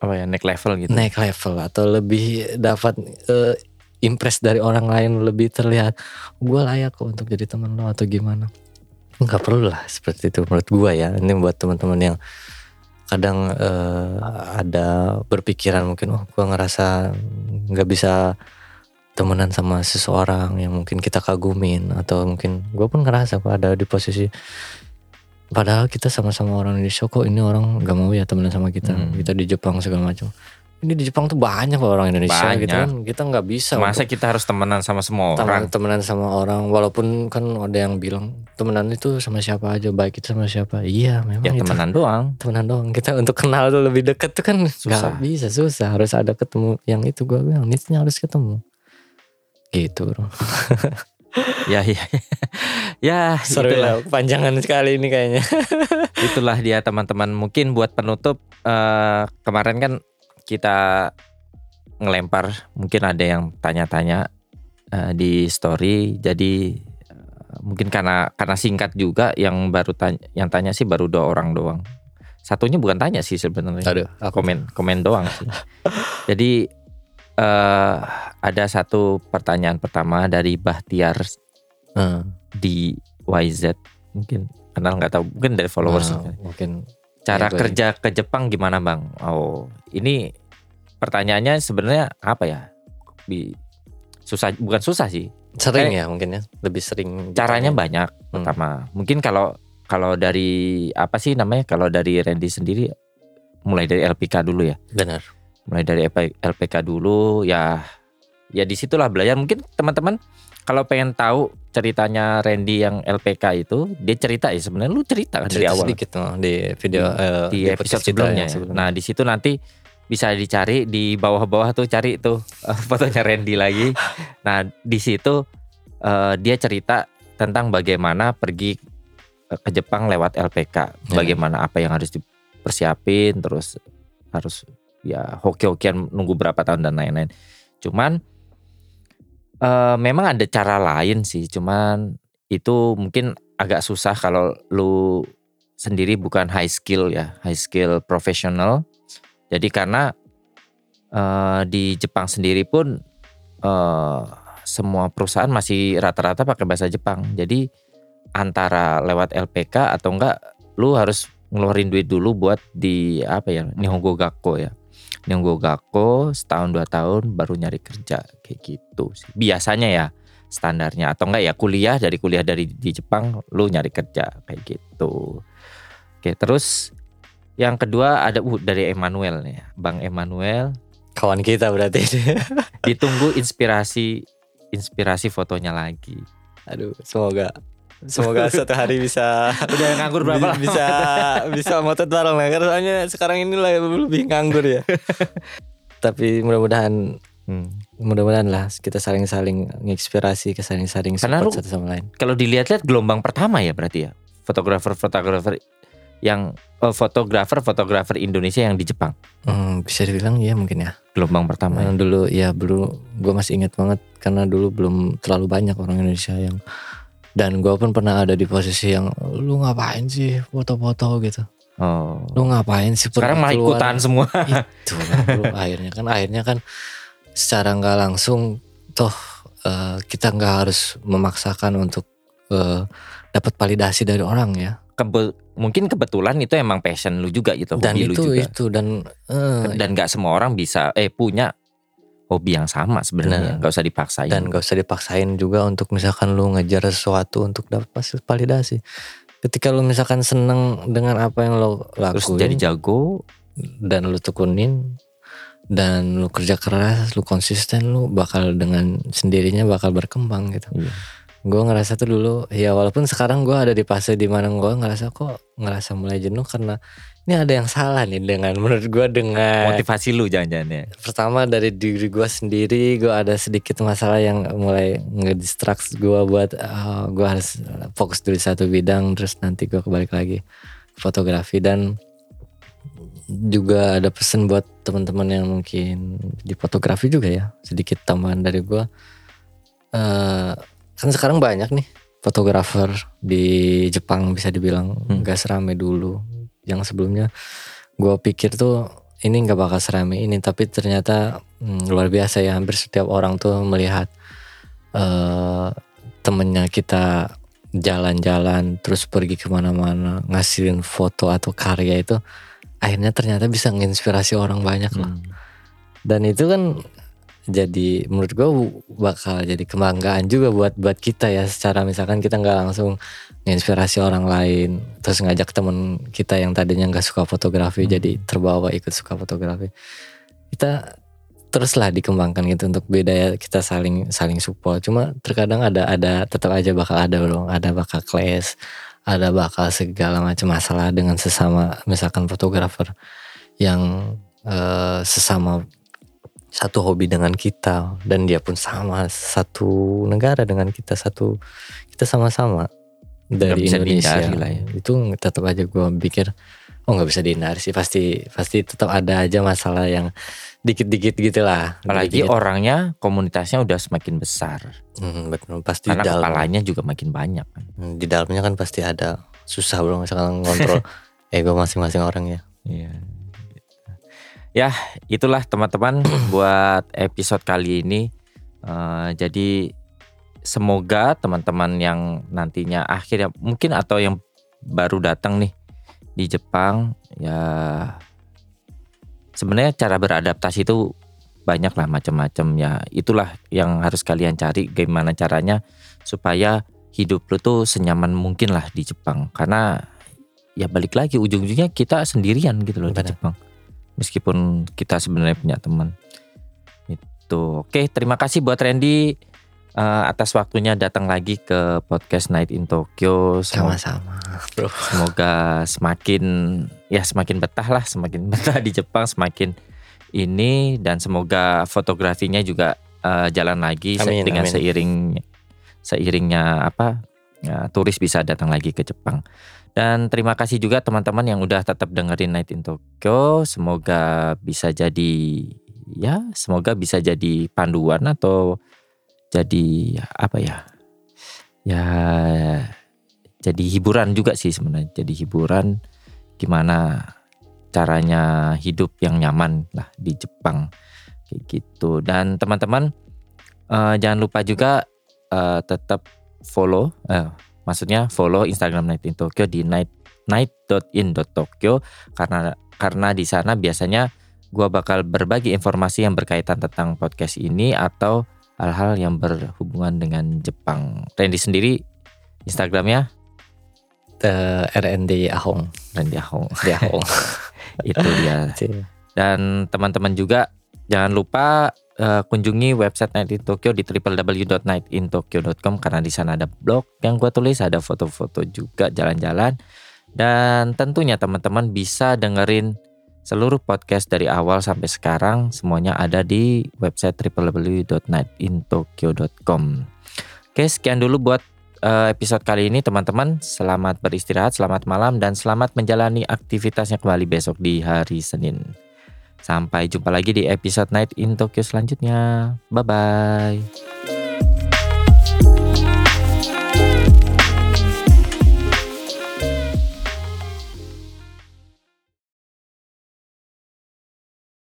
Apa ya naik level gitu. naik level atau lebih dapat eh, impress dari orang lain lebih terlihat gue layak kok untuk jadi teman lo atau gimana. Nggak perlu lah seperti itu menurut gue ya. Ini buat teman-teman yang kadang eh, ada berpikiran mungkin oh gue ngerasa nggak bisa temenan sama seseorang yang mungkin kita kagumin atau mungkin gue pun ngerasa kok ada di posisi padahal kita sama-sama orang Indonesia kok ini orang nggak mau ya temenan sama kita Hmm. kita di Jepang segala macam ini di Jepang tuh banyak loh orang Indonesia gitu Banyak. kan kita nggak bisa Masa kita harus temenan sama semua orang? temenan sama orang walaupun kan ada yang bilang temenan itu sama siapa aja baik itu sama siapa iya memang Ya itu temenan doang. temenan doang kita untuk kenal tuh lebih deket tuh kan Susah. nggak bisa susah harus ada ketemu yang itu gue bilang niatnya harus ketemu gitu bro Ya ya. ya seru itulah, ya panjangan sekali ini kayaknya itulah dia teman-teman. Mungkin buat penutup eh, kemarin kan kita ngelempar mungkin ada yang tanya-tanya eh, di story jadi eh, mungkin karena karena singkat juga yang baru tanya yang tanya sih baru dua orang doang satunya bukan tanya sih sebenarnya aduh aku komen komen doang sih. Jadi eh ada satu pertanyaan pertama dari Bahtiar Hmm. di YZ mungkin kenal nggak tahu mungkin dari followers. Nah, mungkin Cara ya, kerja ke Jepang gimana bang? Oh ini pertanyaannya sebenarnya apa ya? Bi- susah bukan susah sih. sering Eh, ya mungkin ya lebih sering Caranya ditanya. banyak. Hmm. Pertama mungkin kalau kalau dari apa sih namanya? Kalau dari Randy sendiri mulai dari LPK dulu ya. benar mulai dari LP LPK dulu ya ya di situlah belajar mungkin teman-teman kalau pengen tahu ceritanya Randy yang LPK itu dia cerita ya sebenarnya lu cerita kan dari awal sedikit oh, di video eh, di podcast episode sebelumnya. ya. Nah di situ nanti bisa dicari di bawah-bawah tuh cari tuh eh, fotonya Randy lagi. Nah di situ eh, dia cerita tentang bagaimana pergi ke Jepang lewat LPK, Ya. bagaimana apa yang harus dipersiapin, terus harus ya hoki-hokian nunggu berapa tahun dan lain-lain. Cuman eh, memang ada cara lain sih, cuman itu mungkin agak susah kalau lu sendiri bukan high skill ya, high skill profesional. Jadi karena eh, di Jepang sendiri pun eh, semua perusahaan masih rata-rata pakai bahasa Jepang. Jadi antara lewat LPK atau enggak lu harus ngeluarin duit dulu buat di apa ya Nihongo Gakko ya. Nihongo Gakko setahun dua tahun baru nyari kerja. Kayak gitu sih. Biasanya ya standarnya. Atau enggak ya kuliah dari kuliah dari di Jepang lu nyari kerja. Kayak gitu. Oke, terus yang kedua ada uh, dari Emmanuel nih, Bang Emmanuel. Kawan kita berarti. Ditunggu inspirasi inspirasi fotonya lagi. aduh semoga semoga suatu hari bisa Udah nganggur berapa lama? bisa bisa motot bareng lah karena soalnya sekarang ini lah lebih nganggur ya tapi mudah-mudahan Hmm. mudah-mudahan lah kita saling-saling menginspirasi ke saling-saling Karena support lu- satu sama lain Kalau dilihat-lihat gelombang pertama ya berarti ya fotografer-fotografer yang eh, fotografer-fotografer Indonesia yang di Jepang. Hmm, bisa dibilang ya mungkin ya Gelombang pertama. ya. Karena dulu ya dulu gue masih ingat banget karena dulu belum terlalu banyak orang Indonesia yang dan gue pun pernah ada di posisi yang lu ngapain sih foto-foto gitu Oh. lu ngapain sih Sekarang malah keluar? ikutan semua. itu bro. akhirnya kan akhirnya kan secara nggak langsung toh eh, kita nggak harus memaksakan untuk eh, dapat validasi dari orang ya Kebe- mungkin kebetulan itu emang passion lu juga gitu, dan hobi lu itu juga. itu dan eh, Dan nggak semua orang bisa eh punya hobi yang sama sebenarnya, nggak usah dipaksain. Dan gak usah dipaksain juga untuk misalkan lu ngejar sesuatu untuk dapat hasil validasi. Ketika lu misalkan seneng dengan apa yang lo lakuin, Terus jadi jago, dan lu tekunin dan lu kerja keras, lu konsisten, lu bakal dengan sendirinya bakal berkembang gitu. Iya. Gue ngerasa tuh dulu, ya walaupun sekarang gue ada di fase di mana gue ngerasa kok ngerasa mulai jenuh karena ini ada yang salah nih dengan menurut gue dengan motivasi lu jangan-jangan ya. pertama dari diri gue sendiri gue ada sedikit masalah yang mulai ngedistract gue buat oh, gue harus fokus dulu satu bidang terus nanti gue kebalik lagi fotografi dan juga ada pesan buat teman-teman yang mungkin di fotografi juga ya sedikit tambahan dari gue Eh kan sekarang banyak nih fotografer di Jepang bisa dibilang Hmm. nggak serame dulu yang sebelumnya gue pikir tuh ini nggak bakal serame ini tapi ternyata hmm, luar biasa ya hampir setiap orang tuh melihat eh temennya kita jalan-jalan terus pergi ke mana-mana ngasihin foto atau karya itu akhirnya ternyata bisa menginspirasi orang banyak loh Hmm. dan itu kan jadi menurut gue bakal jadi kebanggaan juga buat buat kita ya. Secara misalkan kita nggak langsung menginspirasi orang lain terus ngajak temen kita yang tadinya nggak suka fotografi Hmm. jadi terbawa ikut suka fotografi. Kita teruslah dikembangkan gitu untuk beda ya kita saling saling support. Cuma terkadang ada ada tetap aja bakal ada dong ada bakal clash ada bakal segala macam masalah dengan sesama misalkan fotografer yang eh, sesama satu hobi dengan kita dan dia pun sama satu negara dengan kita satu kita sama-sama dari Indonesia lah ya. itu tetap aja gue pikir oh nggak bisa dihindari sih pasti pasti tetap ada aja masalah yang dikit-dikit gitulah Apalagi Dikit-dikit. orangnya komunitasnya udah semakin besar. Hmm, betul pasti Karena dalam kepalanya juga makin banyak kan. Hmm, di dalamnya kan pasti ada susah bro misalkan ngontrol ego masing-masing orang ya Iya. Ya, itulah teman-teman buat episode kali ini. Eh, jadi semoga teman-teman yang nantinya akhirnya mungkin atau yang baru datang nih di Jepang ya sebenarnya cara beradaptasi itu banyak lah macam-macam ya itulah yang harus kalian cari gimana caranya supaya hidup lu tuh senyaman mungkin lah di Jepang karena ya balik lagi ujung-ujungnya kita sendirian gitu loh di Benar. Jepang meskipun kita sebenarnya punya teman. Itu. Oke terima kasih buat Randy. Eh, atas waktunya datang lagi ke podcast Night in Tokyo. Sama-sama bro. semoga semakin ya semakin betah lah semakin betah di Jepang semakin ini dan semoga fotografinya juga eh, jalan lagi Amin, dengan amin. seiring seiringnya apa ya, turis bisa datang lagi ke Jepang dan terima kasih juga teman-teman yang udah tetap dengerin Night in Tokyo. Semoga bisa jadi ya semoga bisa jadi panduan atau jadi apa ya ya jadi hiburan juga sih sebenarnya. Jadi hiburan gimana caranya hidup yang nyaman lah di Jepang. Kayak gitu. Dan teman-teman eh, jangan lupa juga eh, tetap follow eh, maksudnya follow Instagram Night in Tokyo di night night.in.tokyo karena karena di sana biasanya gua bakal berbagi informasi yang berkaitan tentang podcast ini atau hal-hal yang berhubungan dengan Jepang. Randy sendiri Instagramnya Eh, RND Ahong. Randy Ahong di Ahong. Itu dia. Dan teman-teman juga jangan lupa eh, kunjungi website Night in Tokyo di www.nightintokyo.com karena di sana ada blog yang gua tulis, ada foto-foto juga jalan-jalan dan tentunya teman-teman bisa dengerin seluruh podcast dari awal sampai sekarang semuanya ada di website www.nightintokyo.com. Oke, sekian dulu buat eh, episode kali ini teman-teman. Selamat beristirahat, selamat malam dan selamat menjalani aktivitasnya kembali besok di hari Senin. Sampai jumpa lagi di episode Night in Tokyo selanjutnya. Bye bye.